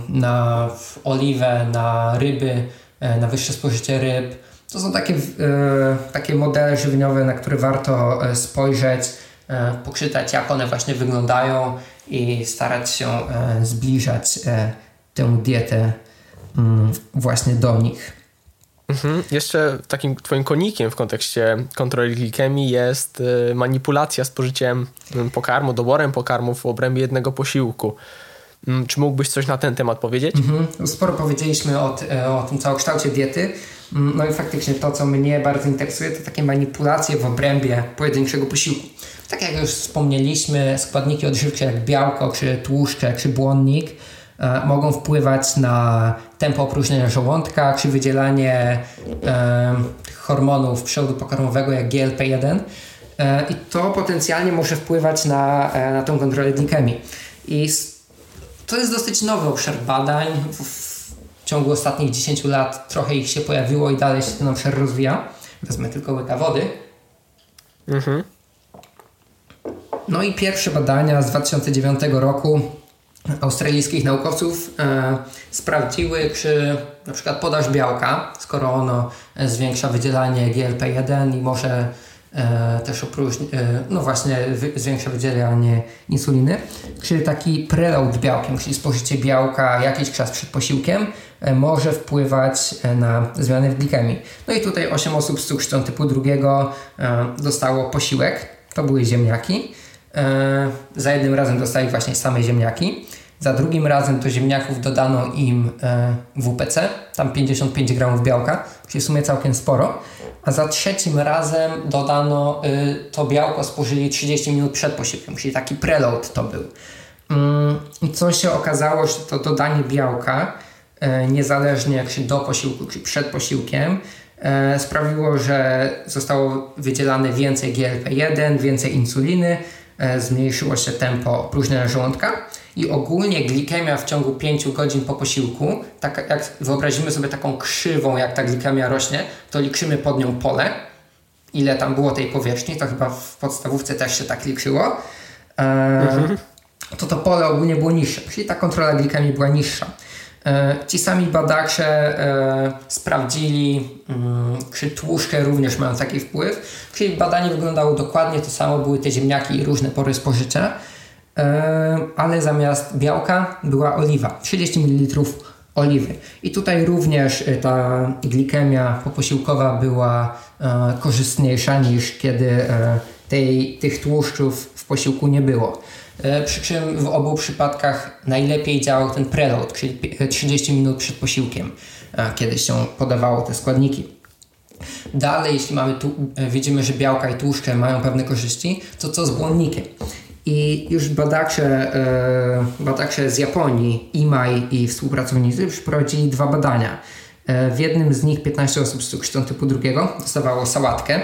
na oliwę, na ryby, na wyższe spożycie ryb. To są takie, takie modele żywieniowe, na które warto spojrzeć, poczytać, jak one właśnie wyglądają i starać się zbliżać tę dietę właśnie do nich. Mhm. Jeszcze takim twoim konikiem w kontekście kontroli glikemii jest y, manipulacja spożyciem mm, pokarmu, doborem pokarmów w obrębie jednego posiłku. Mm, czy mógłbyś coś na ten temat powiedzieć? Mhm. Sporo powiedzieliśmy o, o tym całokształcie diety. Mm, no i faktycznie to, co mnie bardzo interesuje, to takie manipulacje w obrębie pojedynczego posiłku. Tak jak już wspomnieliśmy, składniki odżywcze jak białko, czy tłuszcze, czy błonnik e, mogą wpływać na tempo opróżnienia żołądka, czy wydzielanie e, hormonów przewodu pokarmowego jak GLP-1 e, i to potencjalnie może wpływać na, e, na tą kontrolę glikemii. I to jest dosyć nowy obszar badań. W, w ciągu ostatnich 10 lat trochę ich się pojawiło i dalej się ten obszar rozwija. Wezmę tylko łyka wody. Mhm. No i pierwsze badania z 2009 roku australijskich naukowców e, sprawdziły, czy na przykład podaż białka, skoro ono zwiększa wydzielanie GLP-1 i może e, też opróżni, e, no właśnie wy, zwiększa wydzielanie insuliny, czy taki preload białkiem, czyli spożycie białka jakiś czas przed posiłkiem e, może wpływać e, na zmiany w glikemii. No i tutaj 8 osób z cukrzycą typu drugiego e, dostało posiłek, to były ziemniaki, za jednym razem dostali właśnie same ziemniaki. Za drugim razem do ziemniaków dodano im e, WPC, tam 55 gramów białka, czyli w sumie całkiem sporo. A za trzecim razem dodano y, to białko, spożyli 30 minut przed posiłkiem, czyli taki preload to był. Mm, I co się okazało, że to dodanie białka, e, niezależnie jak się do posiłku, czy przed posiłkiem, sprawiło, że zostało wydzielane więcej GLP-1, więcej insuliny, E, zmniejszyło się tempo opróżnienia żołądka i ogólnie glikemia w ciągu 5 godzin po posiłku, tak jak wyobrazimy sobie taką krzywą, jak ta glikemia rośnie, to liczymy pod nią pole, ile tam było tej powierzchni, to chyba w podstawówce też się tak liczyło, e, mhm. to to pole ogólnie było niższe, czyli ta kontrola glikemii była niższa. E, ci sami badacze e, sprawdzili, mm, czy tłuszcze również mają taki wpływ. Czyli badanie wyglądało dokładnie to samo, były te ziemniaki i różne pory spożyczenia, e, ale zamiast białka była oliwa, 30 ml oliwy. I tutaj również ta glikemia poposiłkowa była korzystniejsza niż kiedy tej, tych tłuszczów w posiłku nie było. E, przy czym w obu przypadkach najlepiej działał ten preload, czyli 30 minut przed posiłkiem, kiedy się podawało te składniki. Dalej, jeśli mamy tu, e, widzimy, że białka i tłuszcze mają pewne korzyści, to co z błonnikiem? I już badacze, e, badacze z Japonii, IMAI i współpracownicy przeprowadzili dwa badania. W jednym z nich 15 osób z cukrzycą typu drugiego dostawało sałatkę.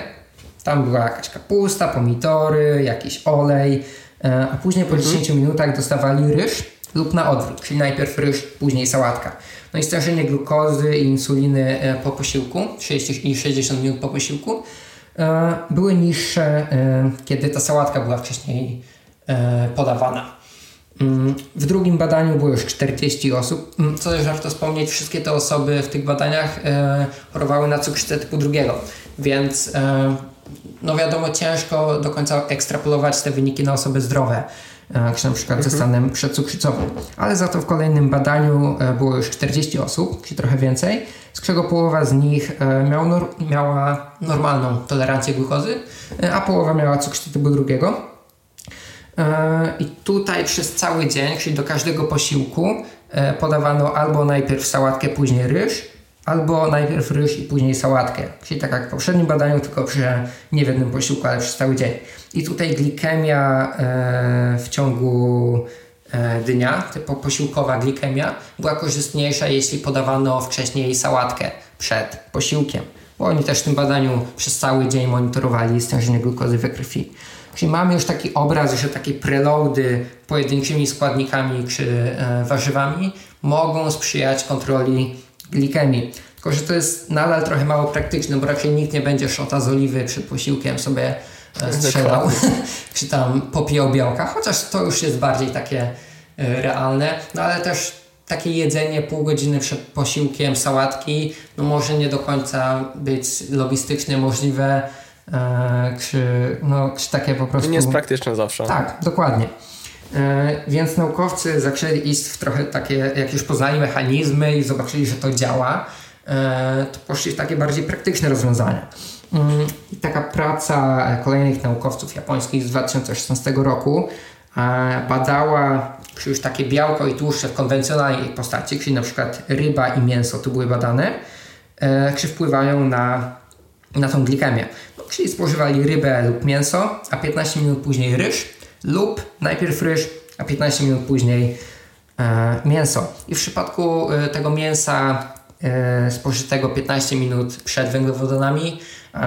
Tam była jakaś kapusta, pomidory, jakiś olej, E, a później po 10 mhm. minutach dostawali ryż lub na odwrót, czyli najpierw ryż, później sałatka. No i stężenie glukozy i insuliny e, po posiłku, 60 i 60 minut po posiłku, e, były niższe, kiedy ta sałatka była wcześniej podawana. Mm, w drugim badaniu było już 40 osób. Mm, co też warto wspomnieć, wszystkie te osoby w tych badaniach chorowały na cukrzycę typu drugiego, więc no wiadomo, ciężko do końca ekstrapolować te wyniki na osoby zdrowe, e, czy na przykład ze mhm. stanem przedcukrzycowym. Ale za to w kolejnym badaniu e, było już 40 osób, czy trochę więcej, z czego połowa z nich e, miał nor miała normalną tolerancję glukozy, a połowa miała cukrzycę typu drugiego. I tutaj przez cały dzień, czyli do każdego posiłku, podawano albo najpierw sałatkę, później ryż, albo najpierw ryż i później sałatkę. Czyli tak jak w poprzednim badaniu, tylko że nie w jednym posiłku, ale przez cały dzień. I tutaj glikemia e, w ciągu e, dnia, typu posiłkowa glikemia, była korzystniejsza, jeśli podawano wcześniej sałatkę przed posiłkiem. Bo oni też w tym badaniu przez cały dzień monitorowali stężenie glukozy we krwi. Czyli mamy już taki obraz, że takie preloady pojedynczymi składnikami czy e, warzywami mogą sprzyjać kontroli glikemii. Tylko, że to jest nadal trochę mało praktyczne, bo raczej nikt nie będzie szota z oliwy przed posiłkiem sobie e, strzelał, [laughs] czy tam popijał białka, chociaż to już jest bardziej takie e, realne, no ale też takie jedzenie pół godziny przed posiłkiem sałatki, no może nie do końca być logistycznie możliwe, e, czy, no, takie po prostu... Nie jest praktyczne zawsze. Tak, dokładnie. E, więc naukowcy zaczęli iść w trochę takie, jak już poznali mechanizmy i zobaczyli, że to działa, e, to poszli w takie bardziej praktyczne rozwiązania. Mm, I taka praca kolejnych naukowców japońskich z 2016 roku badała już takie białko i tłuszcze w konwencjonalnej postaci, czyli na przykład ryba i mięso tu były badane, czy wpływają na, na tą glikemię. Czyli spożywali rybę lub mięso, a 15 minut później ryż lub najpierw ryż, a 15 minut później e, mięso. I w przypadku e, tego mięsa e, spożytego 15 minut przed węglowodanami e,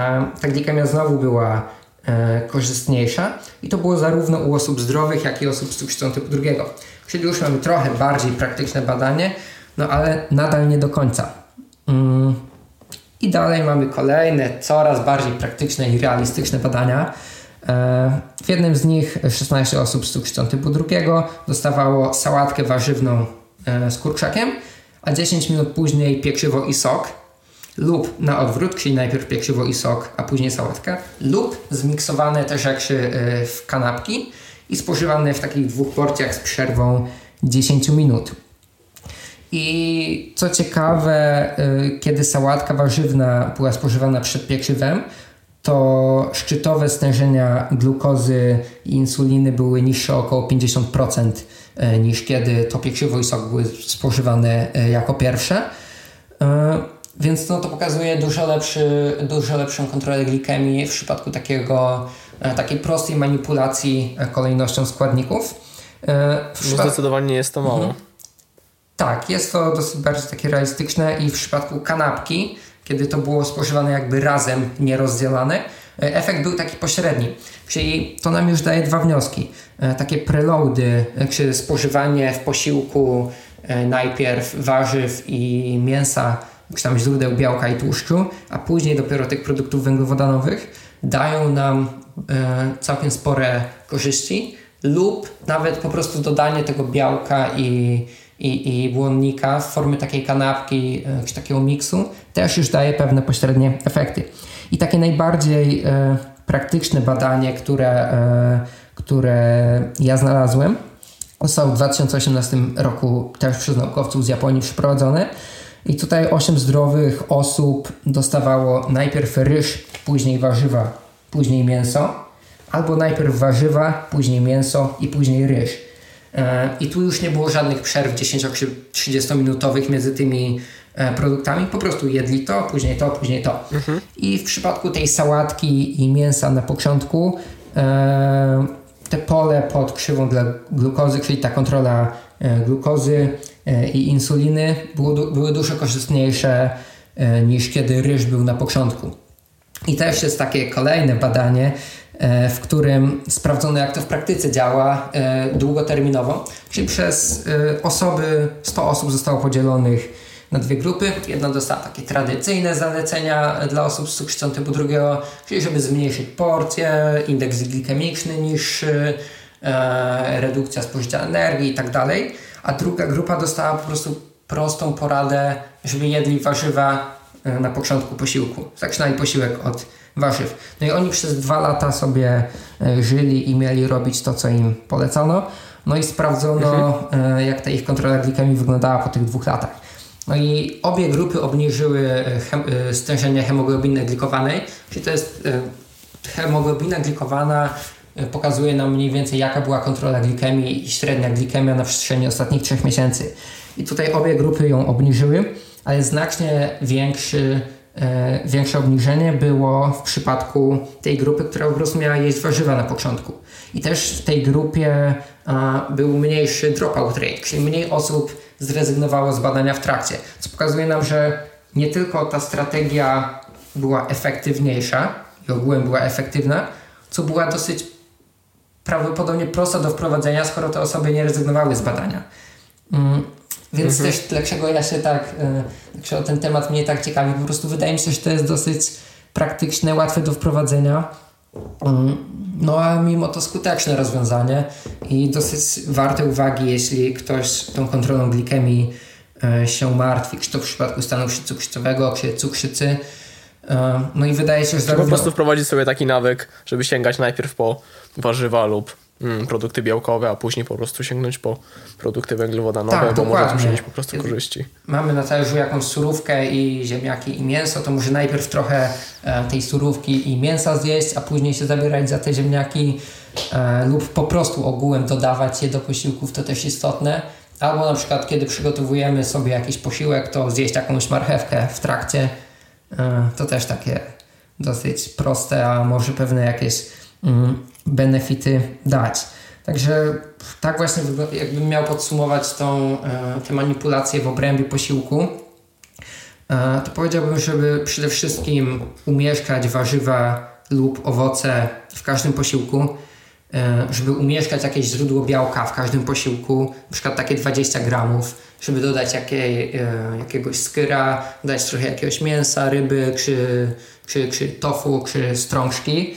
ta glikemia znowu była e, korzystniejsza i to było zarówno u osób zdrowych, jak i osób z cukrzycą typu drugiego. Czyli już mamy trochę bardziej praktyczne badanie, no ale nadal nie do końca. Mm. I dalej mamy kolejne, coraz bardziej praktyczne i realistyczne badania. E, w jednym z nich 16 osób z cukrzycą typu drugiego dostawało sałatkę warzywną e, z kurczakiem, a 10 minut później pieczywo i sok lub na odwrót, czyli najpierw pieczywo i sok, a później sałatkę, lub zmiksowane te rzeczy e, w kanapki i spożywane w takich dwóch porcjach z przerwą 10 minut. I co ciekawe, y, kiedy sałatka warzywna była spożywana przed pieczywem, to szczytowe stężenia glukozy i insuliny były niższe o około 50% y, niż kiedy to pieczywo i sok były spożywane y, jako pierwsze. Więc no, to pokazuje dużo, lepszy, dużo lepszą kontrolę glikemii w przypadku takiego, takiej prostej manipulacji kolejnością składników. No zdecydowanie jest to mało. Mhm. Tak, jest to dosyć bardziej takie realistyczne i w przypadku kanapki, kiedy to było spożywane jakby razem, nierozdzielane, e, efekt był taki pośredni. Czyli to nam już daje dwa wnioski. E, takie preloady, e, czy spożywanie w posiłku najpierw warzyw i mięsa, czy tam źródeł białka i tłuszczu, a później dopiero tych produktów węglowodanowych, dają nam całkiem spore korzyści lub nawet po prostu dodanie tego białka i i, i błonnika w formie takiej kanapki e, czy takiego miksu też już daje pewne pośrednie efekty. I takie najbardziej e, praktyczne badanie, które, e, które ja znalazłem, zostało w 2018 roku też przez naukowców z Japonii przeprowadzone. I tutaj 8 zdrowych osób dostawało najpierw ryż, później warzywa, później mięso, albo najpierw warzywa, później mięso i później ryż. E, I tu już nie było żadnych przerw 10-30 minutowych między tymi e, produktami. Po prostu jedli to, później to, później to. Mhm. I w przypadku tej sałatki i mięsa na początku e, te pole pod krzywą dla glukozy, czyli ta kontrola glukozy i insuliny było, były dużo korzystniejsze niż kiedy ryż był na początku. I też jest takie kolejne badanie, E, w którym sprawdzono, jak to w praktyce działa e, długoterminowo. Czyli przez e, osoby, 100 osób zostało podzielonych na dwie grupy. Jedna dostała takie tradycyjne zalecenia dla osób z cukrzycą typu drugiego, czyli żeby zmniejszyć porcję, indeks glikemiczny niższy, redukcja spożycia energii i tak dalej. A druga grupa dostała po prostu prostą poradę, żeby jedli warzywa na początku posiłku. Zaczynali posiłek od warzyw. No i oni przez dwa lata sobie e, żyli i mieli robić to, co im polecono. No i sprawdzono, mhm. E, jak ta ich kontrola glikemii wyglądała po tych dwóch latach. No i obie grupy obniżyły e, hem, stężenie hemoglobiny glikowanej, czyli to jest hemoglobina glikowana pokazuje nam mniej więcej jaka była kontrola glikemii i średnia glikemia na przestrzeni ostatnich trzech miesięcy. I tutaj obie grupy ją obniżyły, ale znacznie większy E, większe obniżenie było w przypadku tej grupy, która po prostu miała jeść warzywa na początku. I też w tej grupie był mniejszy dropout rate, czyli mniej osób zrezygnowało z badania w trakcie, co pokazuje nam, że nie tylko ta strategia była efektywniejsza i ogółem była efektywna, co była dosyć prawdopodobnie prosta do wprowadzenia, skoro te osoby nie rezygnowały z badania. Więc mhm. też dlaczego ja się tak, dlaczego ten temat mnie tak ciekawi, po prostu wydaje mi się, że to jest dosyć praktyczne, łatwe do wprowadzenia. Mm, no a mimo to skuteczne rozwiązanie i dosyć warte uwagi, jeśli ktoś tą kontrolą glikemii e, się martwi, czy to w przypadku stanu cukrzycowego, czy cukrzycy. E, no i wydaje się, że zarówno... Po prostu wprowadzić sobie taki nawyk, żeby sięgać najpierw po warzywa lub produkty białkowe, a później po prostu sięgnąć po produkty węglowodanowe, tak, bo dokładnie. może przynieść po prostu korzyści. Mamy na talerzu jakąś surówkę i ziemniaki i mięso, to może najpierw trochę e, tej surówki i mięsa zjeść, a później się zabierać za te ziemniaki e, lub po prostu ogółem dodawać je do posiłków, to też istotne. Albo na przykład, kiedy przygotowujemy sobie jakiś posiłek, to zjeść jakąś marchewkę w trakcie. E, to też takie dosyć proste, a może pewne jakieś mm, benefity dać. Także tak właśnie jakbym miał podsumować tą, e, te manipulacje w obrębie posiłku, e, to powiedziałbym, żeby przede wszystkim umieszkać warzywa lub owoce w każdym posiłku, e, żeby umieszkać jakieś źródło białka w każdym posiłku, przykład takie 20 gramów, żeby dodać jakiej, jakiegoś skyra, dać trochę jakiegoś mięsa, ryby, czy, czy, czy tofu, czy strążki,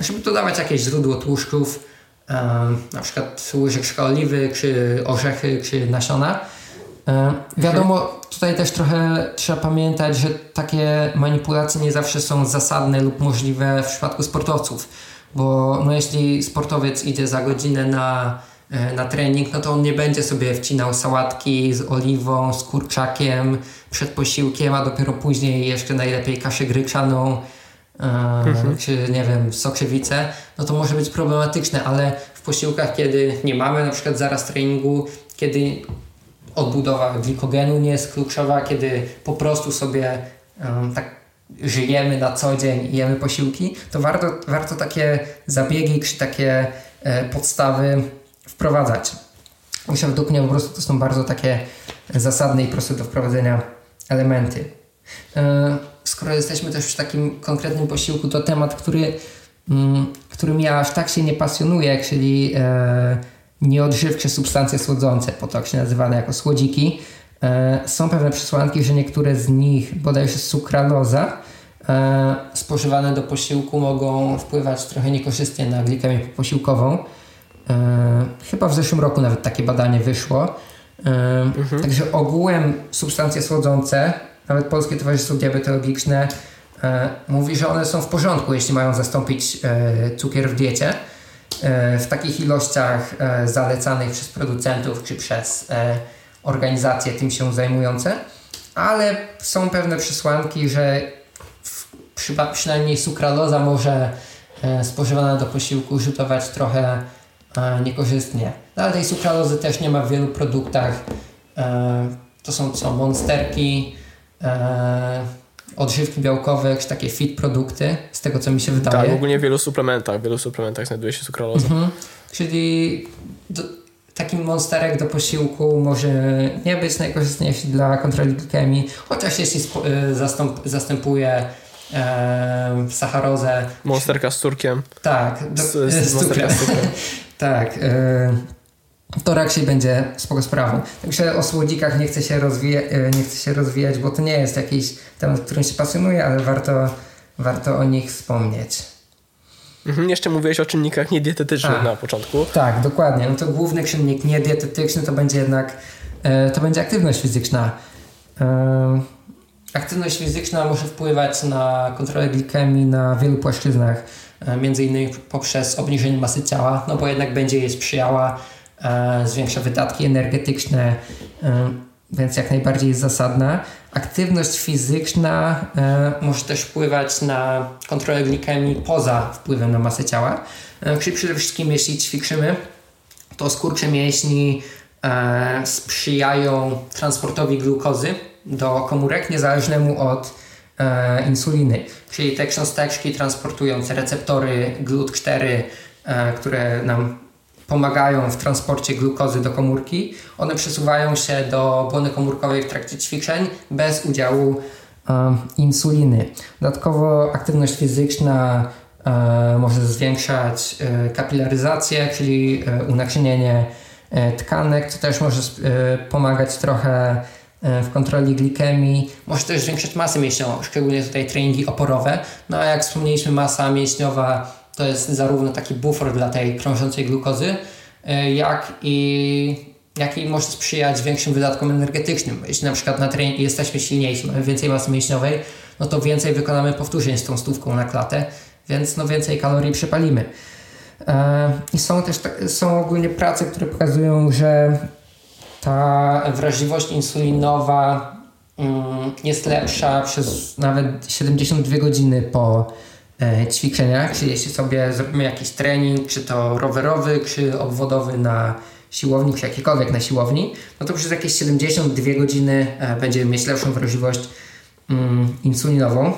żeby dodawać jakieś źródło tłuszczów, na przykład łyżeczka oliwy, czy orzechy, czy nasiona. Wiadomo, tutaj też trochę trzeba pamiętać, że takie manipulacje nie zawsze są zasadne lub możliwe w przypadku sportowców, bo no jeśli sportowiec idzie za godzinę na, e, na trening, no to on nie będzie sobie wcinał sałatki z oliwą, z kurczakiem przed posiłkiem, a dopiero później jeszcze najlepiej kaszę gryczaną mhm. czy nie wiem, sokrzewicę, no to może być problematyczne, ale w posiłkach, kiedy nie mamy na przykład zaraz treningu, kiedy odbudowa glikogenu nie jest kluczowa, kiedy po prostu sobie um, tak żyjemy na co dzień i jemy posiłki, to warto, warto takie zabiegi czy takie e, podstawy wprowadzać. Myślę, według mnie po prostu to są bardzo takie zasadne i proste do wprowadzenia elementy. E, skoro jesteśmy też w takim konkretnym posiłku, to temat, który, mm, który mnie aż tak się nie pasjonuje, czyli e, nieodżywcze substancje słodzące, potocznie nazywane jako słodziki. E, są pewne przesłanki, że niektóre z nich, bodajże sukraloza, e, spożywane do posiłku mogą wpływać trochę niekorzystnie na glikemię posiłkową. E, chyba w zeszłym roku nawet takie badanie wyszło. E, mhm. Także ogółem substancje słodzące nawet Polskie Towarzystwo Diabetologiczne e, mówi, że one są w porządku, jeśli mają zastąpić e, cukier w diecie e, w takich ilościach e, zalecanych przez producentów czy przez e, organizacje tym się zajmujące, ale są pewne przesłanki, że w, przy, przynajmniej sukraloza może e, spożywana do posiłku rzutować trochę niekorzystnie. No, ale tej sukralozy też nie ma w wielu produktach. to są co monsterki, odżywki białkowe, czy takie fit produkty, z tego co mi się wydaje. Tak, ogólnie w wielu suplementach, w wielu suplementach znajduje się sukraloza. Mhm. Czyli do, taki monsterek do posiłku może nie być najkorzystniejszy dla kontroli glikemii, chociaż jeśli e, zastąp, zastępuje e, sacharozę. Monsterka z cukierem. Tak, do, z, z, z, z cukrem. [laughs] tak. E, to raczej będzie spoko sprawą. Także o słodzikach nie chcę, się rozwija- e, nie chcę się rozwijać, bo to nie jest jakiś temat, którym się pasjonuje, ale warto, warto o nich wspomnieć. Mhm, jeszcze mówiłeś o czynnikach niedietetycznych A, na początku. Tak, dokładnie. No to główny czynnik niedietetyczny to będzie jednak e, to będzie aktywność fizyczna. E, aktywność fizyczna może wpływać na kontrolę glikemii na wielu płaszczyznach, między innymi poprzez obniżenie masy ciała, no bo jednak będzie jej sprzyjała zwiększa wydatki energetyczne, e, więc jak najbardziej jest zasadna. Aktywność fizyczna e, może też wpływać na kontrolę glikemii poza wpływem na masę ciała. Czyli przede wszystkim jeśli ćwiczymy, to skurcze mięśni sprzyjają transportowi glukozy do komórek niezależnemu od insuliny. Czyli te cząsteczki transportujące receptory GLUT4, które nam pomagają w transporcie glukozy do komórki. One przesuwają się do błony komórkowej w trakcie ćwiczeń bez udziału insuliny. Dodatkowo aktywność fizyczna może zwiększać e, kapilaryzację, czyli e, unaczynienie e, tkanek, co też może pomagać trochę w kontroli glikemii. Może też zwiększać masę mięśniową, szczególnie tutaj treningi oporowe. No a jak wspomnieliśmy, masa mięśniowa to jest zarówno taki bufor dla tej krążącej glukozy, e, jak i, jak i może sprzyjać większym wydatkom energetycznym. Jeśli na przykład na trening jesteśmy silniejsi, mamy więcej masy mięśniowej, no to więcej wykonamy powtórzeń z tą stówką na klatę, więc no więcej kalorii przypalimy. E, I są też są ogólnie prace, które pokazują, że ta wrażliwość insulinowa mm, jest lepsza przez nawet 72 godziny po ćwiczeniach, czyli jeśli sobie zrobimy jakiś trening, czy to rowerowy, czy obwodowy na siłowni, czy jakiejkolwiek na siłowni, no to przez jakieś 72 godziny będziemy mieć lepszą wrażliwość mm, insulinową.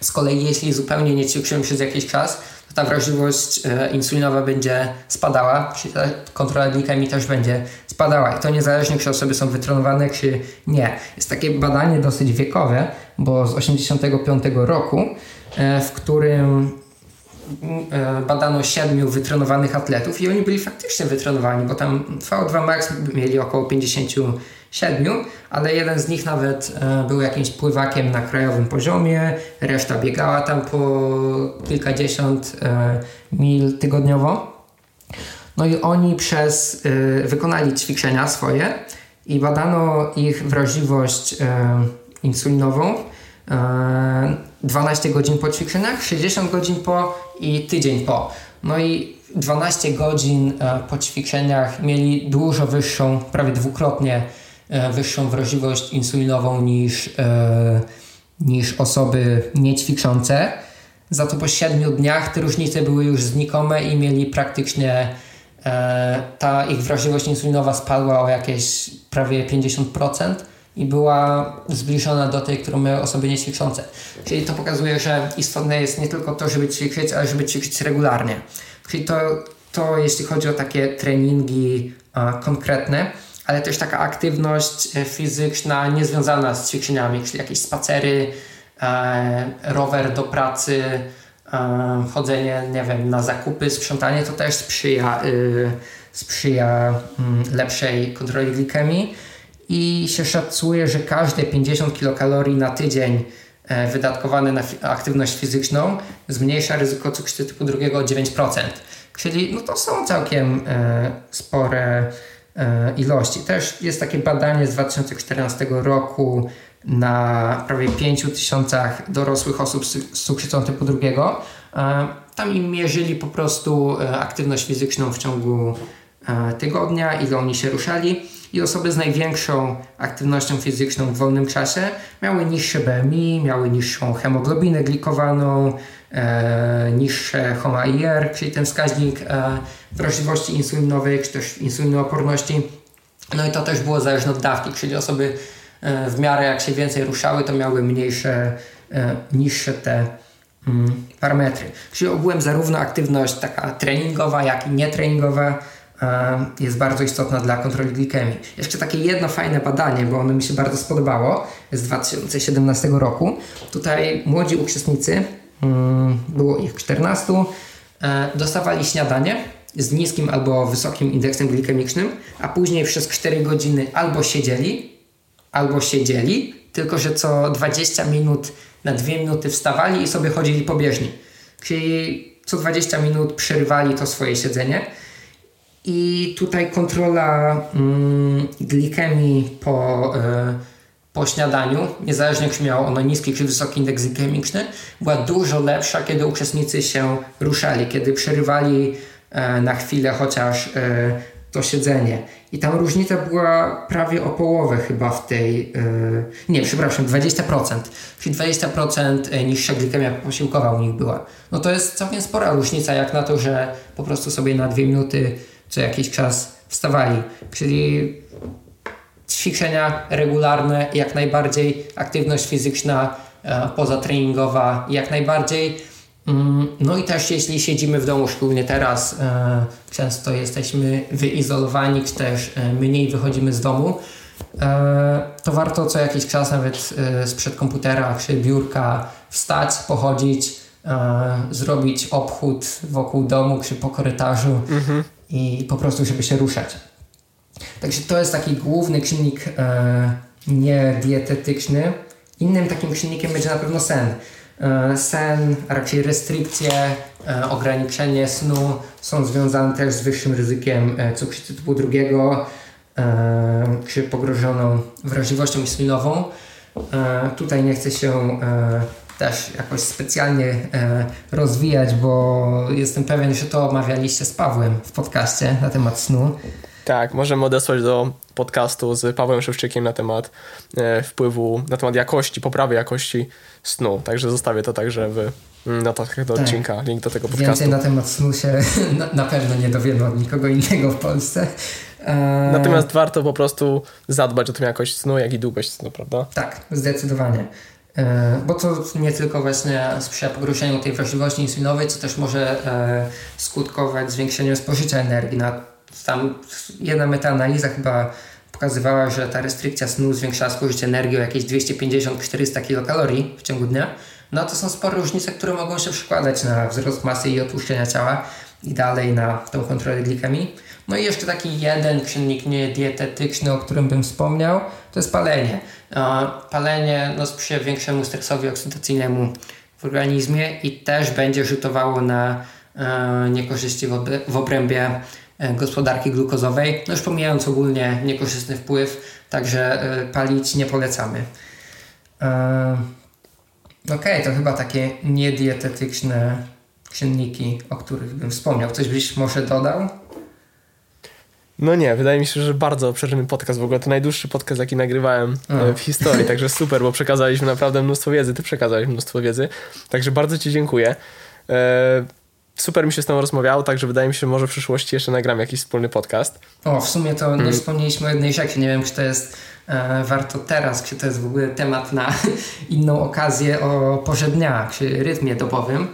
Z kolei jeśli zupełnie nie ćwiczymy przez jakiś czas, to ta wrażliwość e, insulinowa będzie spadała, czyli ta kontrola glikemii też będzie spadała. I to niezależnie, czy osoby są wytrenowane, czy nie. Jest takie badanie dosyć wiekowe, bo z 85 roku, e, w którym e, badano siedmiu wytrenowanych atletów i oni byli faktycznie wytrenowani, bo tam VO2 max mieli około 50 siedmiu, ale jeden z nich nawet e, był jakimś pływakiem na krajowym poziomie, reszta biegała tam po kilkadziesiąt e, mil tygodniowo. No i oni przez e, wykonali ćwiczenia swoje i badano ich wrażliwość insulinową 12 godzin po ćwiczeniach, 60 godzin po i tydzień po. No i 12 godzin po ćwiczeniach mieli dużo wyższą, prawie dwukrotnie E, wyższą wrażliwość insulinową niż, e, niż osoby niećwiczące. Za to po 7 dniach te różnice były już znikome i mieli praktycznie e, ta ich wrażliwość insulinowa spadła o jakieś prawie 50% i była zbliżona do tej, którą miały osoby niećwiczące. Czyli to pokazuje, że istotne jest nie tylko to, żeby ćwiczyć, ale żeby ćwiczyć regularnie. Czyli to, to jeśli chodzi o takie treningi a, konkretne, ale też taka aktywność e, fizyczna niezwiązana z ćwiczeniami, czyli jakieś spacery, e, rower do pracy, e, chodzenie, nie wiem, na zakupy, sprzątanie, to też sprzyja, y, sprzyja mm, lepszej kontroli glikemii i się szacuje, że każde 50 kilokalorii na tydzień e, wydatkowane na aktywność fizyczną zmniejsza ryzyko cukrzycy typu drugiego o 9%. Czyli no to są całkiem e, spore E, ilości. Też jest takie badanie z 2014 roku na prawie 5 tysiącach dorosłych osób z cukrzycą typu drugiego. Tam im mierzyli po prostu aktywność fizyczną w ciągu tygodnia, ile oni się ruszali i osoby z największą aktywnością fizyczną w wolnym czasie miały niższe BMI, miały niższą hemoglobinę glikowaną, e, niższe HOMA-IR, czyli ten wskaźnik e, wrażliwości insulinowej, czy też insulinooporności. No i to też było zależne od dawki, czyli osoby e, w miarę jak się więcej ruszały, to miały mniejsze, e, niższe te mm, parametry. Czyli ogółem zarówno aktywność taka treningowa, jak i nietreningowa jest bardzo istotna dla kontroli glikemii. Jeszcze takie jedno fajne badanie, bo ono mi się bardzo spodobało, z 2017 roku. Tutaj młodzi uczestnicy Mm, było ich 14, e, dostawali śniadanie z niskim albo wysokim indeksem glikemicznym, a później przez 4 godziny albo siedzieli, albo siedzieli, tylko że co 20 minut na 2 minuty wstawali i sobie chodzili po bieżni. Czyli co 20 minut przerywali to swoje siedzenie. I tutaj kontrola mm, glikemii po y, po śniadaniu, niezależnie czy miało ono niski czy wysoki indeks glikemiczny, była dużo lepsza, kiedy uczestnicy się ruszali, kiedy przerywali e, na chwilę chociaż e, to siedzenie. I tam różnica była prawie o połowę chyba w tej, nie, przepraszam, 20%, czyli 20% e, niższa glikemia posiłkowa u nich była. No to jest całkiem spora różnica, jak na to, że po prostu sobie na dwie minuty co jakiś czas wstawali. Czyli ćwiczenia regularne, jak najbardziej aktywność fizyczna e, pozatreningowa, jak najbardziej. Mm, no i też jeśli siedzimy w domu, szczególnie teraz, e, często jesteśmy wyizolowani, czy też e, mniej wychodzimy z domu, to warto co jakiś czas nawet sprzed komputera czy biurka wstać, pochodzić, zrobić obchód wokół domu czy po korytarzu mhm. I po prostu, żeby się ruszać. Także to jest taki główny czynnik e, niedietetyczny. Innym takim czynnikiem będzie na pewno sen. E, sen, a raczej restrykcje, e, ograniczenie snu są związane też z wyższym ryzykiem e, cukrzycy typu drugiego e, czy pogrożoną wrażliwością insulinową. E, tutaj nie chcę się też jakoś specjalnie e, rozwijać, bo jestem pewien, że to omawialiście z Pawłem w podcaście na temat snu. Tak, możemy odesłać do podcastu z Pawłem Szewczykiem na temat e, wpływu, na temat jakości, poprawy jakości snu. Także zostawię to także w, Mm, notatkach do tak. odcinka, link do tego podcastu. Więcej na temat snu się [laughs] na, na pewno nie dowiemy od nikogo innego w Polsce. E... Natomiast warto po prostu zadbać o tę jakość snu, jak i długość snu, prawda? Tak, zdecydowanie. E, bo to nie tylko właśnie sprzyja pogorszeniu tej wrażliwości insulinowej, co też może e, skutkować zwiększeniem spożycia energii. Na, tam jedna metaanaliza chyba pokazywała, że ta restrykcja snu zwiększała spożycie energii o jakieś 250-400 kilokalorii w ciągu dnia. No to są spore różnice, które mogą się przekładać na wzrost masy i otłuszczenia ciała i dalej na tą kontrolę glikemii. No i jeszcze taki jeden czynnik niedietetyczny, o którym bym wspomniał, to jest palenie. Palenie no, sprzyja większemu stresowi oksydacyjnemu w organizmie i też będzie rzutowało na e, niekorzyści w obrębie e, gospodarki glukozowej. No już pomijając ogólnie niekorzystny wpływ, także e, palić nie polecamy. Okej, okay, to chyba takie niedietetyczne czynniki, o których bym wspomniał. Coś byś może dodał? No nie, wydaje mi się, że bardzo obszerny podcast. W ogóle to najdłuższy podcast, jaki nagrywałem e, w historii. Także [laughs] super, bo przekazaliśmy naprawdę mnóstwo wiedzy. Ty przekazałeś mnóstwo wiedzy. Także bardzo Ci dziękuję. E, super mi się z Tobą rozmawiało, także wydaje mi się, że może w przyszłości jeszcze nagram jakiś wspólny podcast. O, w sumie to nie hmm. wspomnieliśmy o jednej rzeczy. Nie wiem, czy to jest e, warto teraz, czy to jest w ogóle temat na [laughs] inną okazję o porze dnia, czy rytmie dobowym.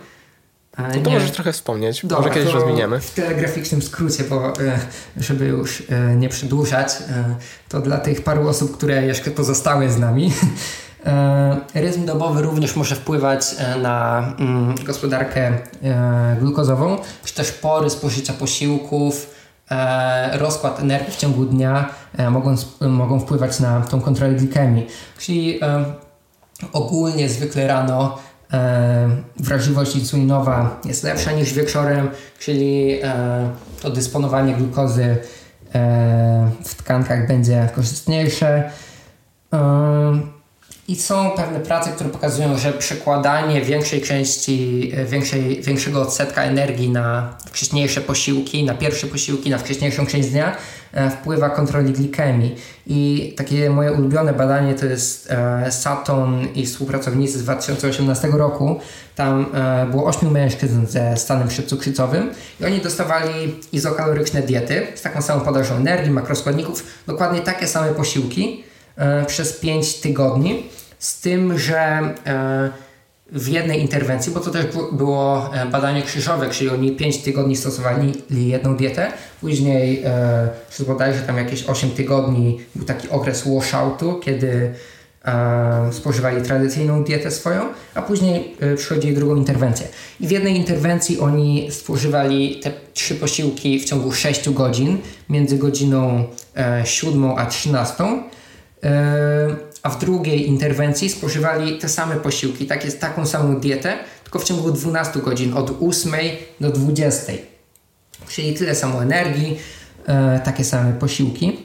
No to nie. możesz trochę wspomnieć, Dobra, może kiedyś rozwiniemy. W telegraficznym skrócie, bo e, żeby już e, nie przedłużać, e, to dla tych paru osób, które jeszcze pozostały z nami, [laughs] rytm dobowy również może wpływać na mm, gospodarkę glukozową, czy też pory spożycia posiłków, rozkład energii w ciągu dnia mogą, mogą wpływać na tą kontrolę glikemii. Czyli ogólnie zwykle rano wrażliwość insulinowa jest lepsza niż wieczorem, czyli e, to dysponowanie glukozy e, w tkankach będzie korzystniejsze. I są pewne prace, które pokazują, że przekładanie większej części, większej, większego odsetka energii na wcześniejsze posiłki, na pierwsze posiłki, na wcześniejszą część dnia E, wpływa kontroli glikemii. I takie moje ulubione badanie to jest e, Saturn i współpracownicy z 2018 roku. Tam e, było 8 mężczyzn ze stanem przedcukrzycowym i oni dostawali izokaloryczne diety z taką samą podażą energii, makroskładników, dokładnie takie same posiłki przez 5 tygodni. Z tym, że w jednej interwencji, bo to też było e, badanie krzyżowe, czyli oni 5 tygodni stosowali jedną dietę, później e, bodajże tam jakieś 8 tygodni był taki okres washoutu, kiedy e, spożywali tradycyjną dietę swoją, a później e, przychodzili drugą interwencję. I w jednej interwencji oni spożywali te trzy posiłki w ciągu 6 godzin, między godziną e, 7 a 13. A w drugiej interwencji spożywali te same posiłki, tak jest, taką samą dietę, tylko w ciągu 12 godzin, od 8 do 20. Czyli tyle samo energii, e, takie same posiłki.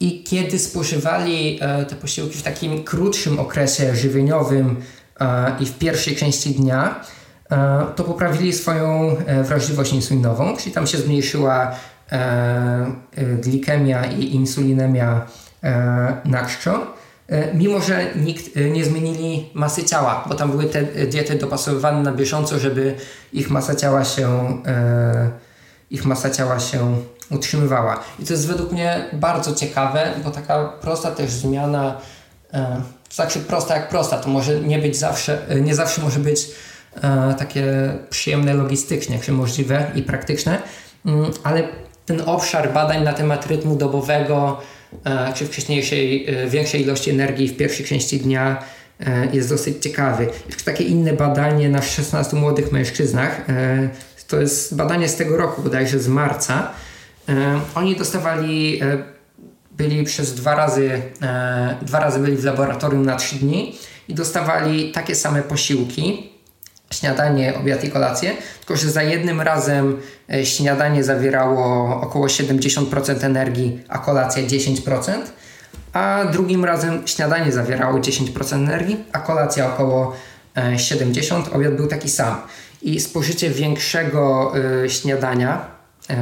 I kiedy spożywali e, te posiłki w takim krótszym okresie żywieniowym e, i w pierwszej części dnia, to poprawili swoją wrażliwość insulinową, czyli tam się zmniejszyła glikemia i insulinemia na czczo E, mimo że nikt e, nie zmienili masy ciała, bo tam były te diety dopasowywane na bieżąco, żeby ich masa ciała się, e, ich masa ciała się utrzymywała. I to jest według mnie bardzo ciekawe, bo taka prosta też zmiana, to znaczy prosta jak prosta, to może nie być zawsze, nie zawsze może być takie przyjemne logistycznie, czy możliwe i praktyczne, mm, ale ten obszar badań na temat rytmu dobowego, E, czy wcześniejszej, e, większej ilości energii w pierwszej części dnia e, jest dosyć ciekawy. Jest takie inne badanie na 16 młodych mężczyznach. To jest badanie z tego roku, bodajże z marca. Oni dostawali, byli przez dwa razy, dwa razy byli w laboratorium na trzy dni i dostawali takie same posiłki, śniadanie, obiad i kolację, tylko że za jednym razem e, śniadanie zawierało około 70% energii, a kolacja 10%, a drugim razem śniadanie zawierało 10% energii, a kolacja około 70%, e, obiad był taki sam. I spożycie większego y, śniadania y,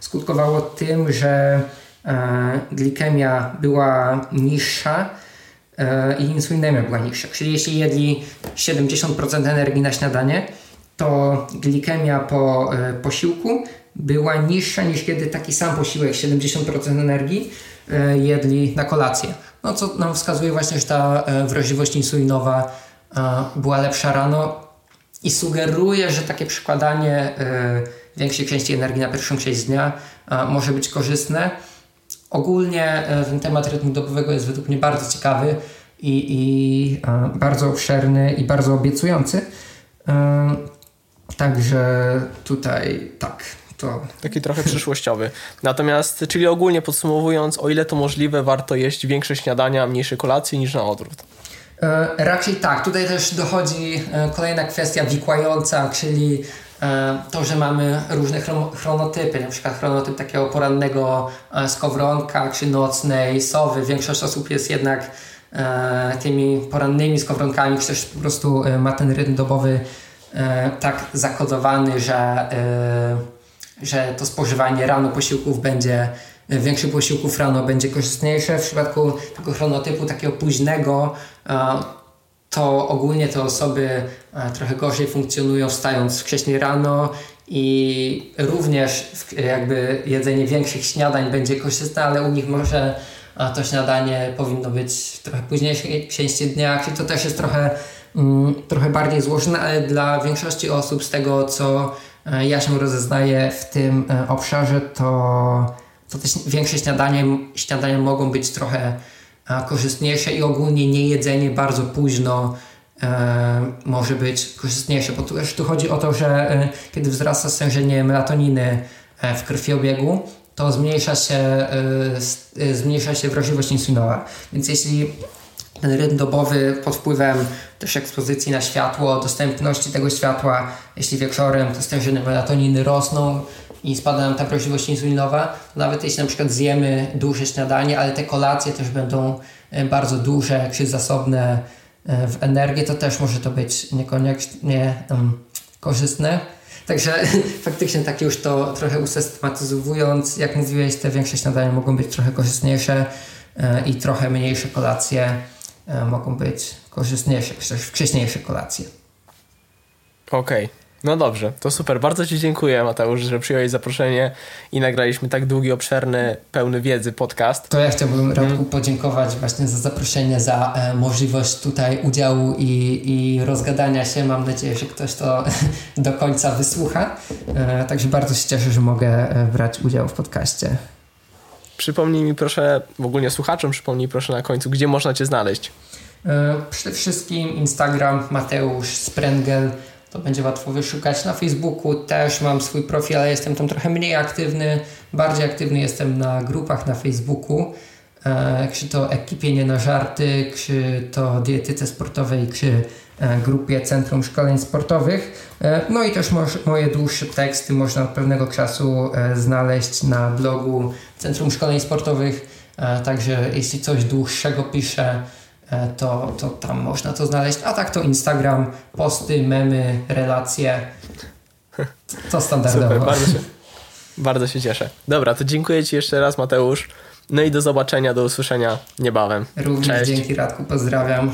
skutkowało tym, że y, glikemia była niższa, i insulinemia była niższa. Czyli jeśli jedli 70% energii na śniadanie, to glikemia po posiłku była niższa niż kiedy taki sam posiłek 70% energii jedli na kolację. No co nam wskazuje właśnie, że ta wrażliwość insulinowa była lepsza rano i sugeruje, że takie przykładanie większej części energii na pierwszą część dnia może być korzystne. Ogólnie e, ten temat rytmu dobowego jest według mnie bardzo ciekawy i, i bardzo obszerny i bardzo obiecujący. E, także tutaj tak, to... Taki trochę przyszłościowy. Natomiast, czyli ogólnie podsumowując, o ile to możliwe, warto jeść większe śniadania, mniejsze kolacje niż na odwrót. E, raczej tak. Tutaj też dochodzi kolejna kwestia wikłająca, czyli E, to, że mamy różne chronotypy, na przykład chronotyp takiego porannego e, skowronka czy nocnej sowy. Większość osób jest jednak e, tymi porannymi skowronkami, czy też po prostu ma ten rytm dobowy tak zakodowany, że, że to spożywanie rano posiłków będzie większych posiłków rano będzie korzystniejsze. W przypadku tego chronotypu takiego późnego to ogólnie te osoby e, trochę gorzej funkcjonują wstając wcześniej rano i również jakby jedzenie większych śniadań będzie korzystne, ale u nich może to śniadanie powinno być trochę późniejszej części dnia, czyli to też jest trochę, mm, trochę bardziej złożone, ale dla większości osób z tego, co e, ja się rozeznaję w tym e, obszarze, to, to te większe śniadanie, śniadania mogą być trochę korzystniejsze i ogólnie niejedzenie bardzo późno e, może być korzystniejsze, bo tu, tu chodzi o to, że e, kiedy wzrasta stężenie melatoniny e, w krwiobiegu, to zmniejsza się, e, e, zmniejsza się wrażliwość insulinowa. Więc jeśli ten rytm dobowy pod wpływem też ekspozycji na światło, dostępności tego światła, jeśli wieczorem te stężenie melatoniny rosną, i spada nam ta wrażliwość insulinowa, nawet jeśli na przykład zjemy duże śniadanie, ale te kolacje też będą e, bardzo duże, czy zasobne e, w energię, to też może to być niekoniecznie um, korzystne. Także [laughs] faktycznie tak już to trochę usystematyzowując, jak mówiłeś, te większe śniadania mogą być trochę korzystniejsze e, i trochę mniejsze kolacje mogą być korzystniejsze, wcześniejsze kolacje. Okej. Okay. No dobrze, to super. Bardzo Ci dziękuję, Mateusz, że przyjąłeś zaproszenie i nagraliśmy tak długi, obszerny, pełny wiedzy podcast. To ja chciałbym Radku hmm. podziękować właśnie za zaproszenie, za e, możliwość tutaj udziału i, i rozgadania się. Mam nadzieję, że ktoś to [laughs] do końca wysłucha. E, także bardzo się cieszę, że mogę e, brać udział w podcaście. Przypomnij mi proszę, w ogóle słuchaczom przypomnij proszę na końcu, gdzie można Cię znaleźć. E, przede wszystkim Instagram Mateusz Sprengel to będzie łatwo wyszukać. Na Facebooku też mam swój profil, ale jestem tam trochę mniej aktywny. Bardziej aktywny jestem na grupach na Facebooku. E, to Ekipienie na Żarty, czy to Dietyce Sportowej, czy e, grupie Centrum Szkoleń Sportowych. E, no i też moje dłuższe teksty można od pewnego czasu e, znaleźć na blogu Centrum Szkoleń Sportowych. Także jeśli coś dłuższego piszę, to, to tam można to znaleźć. A tak to Instagram, posty, memy, relacje. To standardowo. Super, bardzo się, bardzo się cieszę. Dobra, to dziękuję Ci jeszcze raz, Mateusz. No i do zobaczenia, do usłyszenia niebawem. Również Cześć. dzięki Radku, pozdrawiam.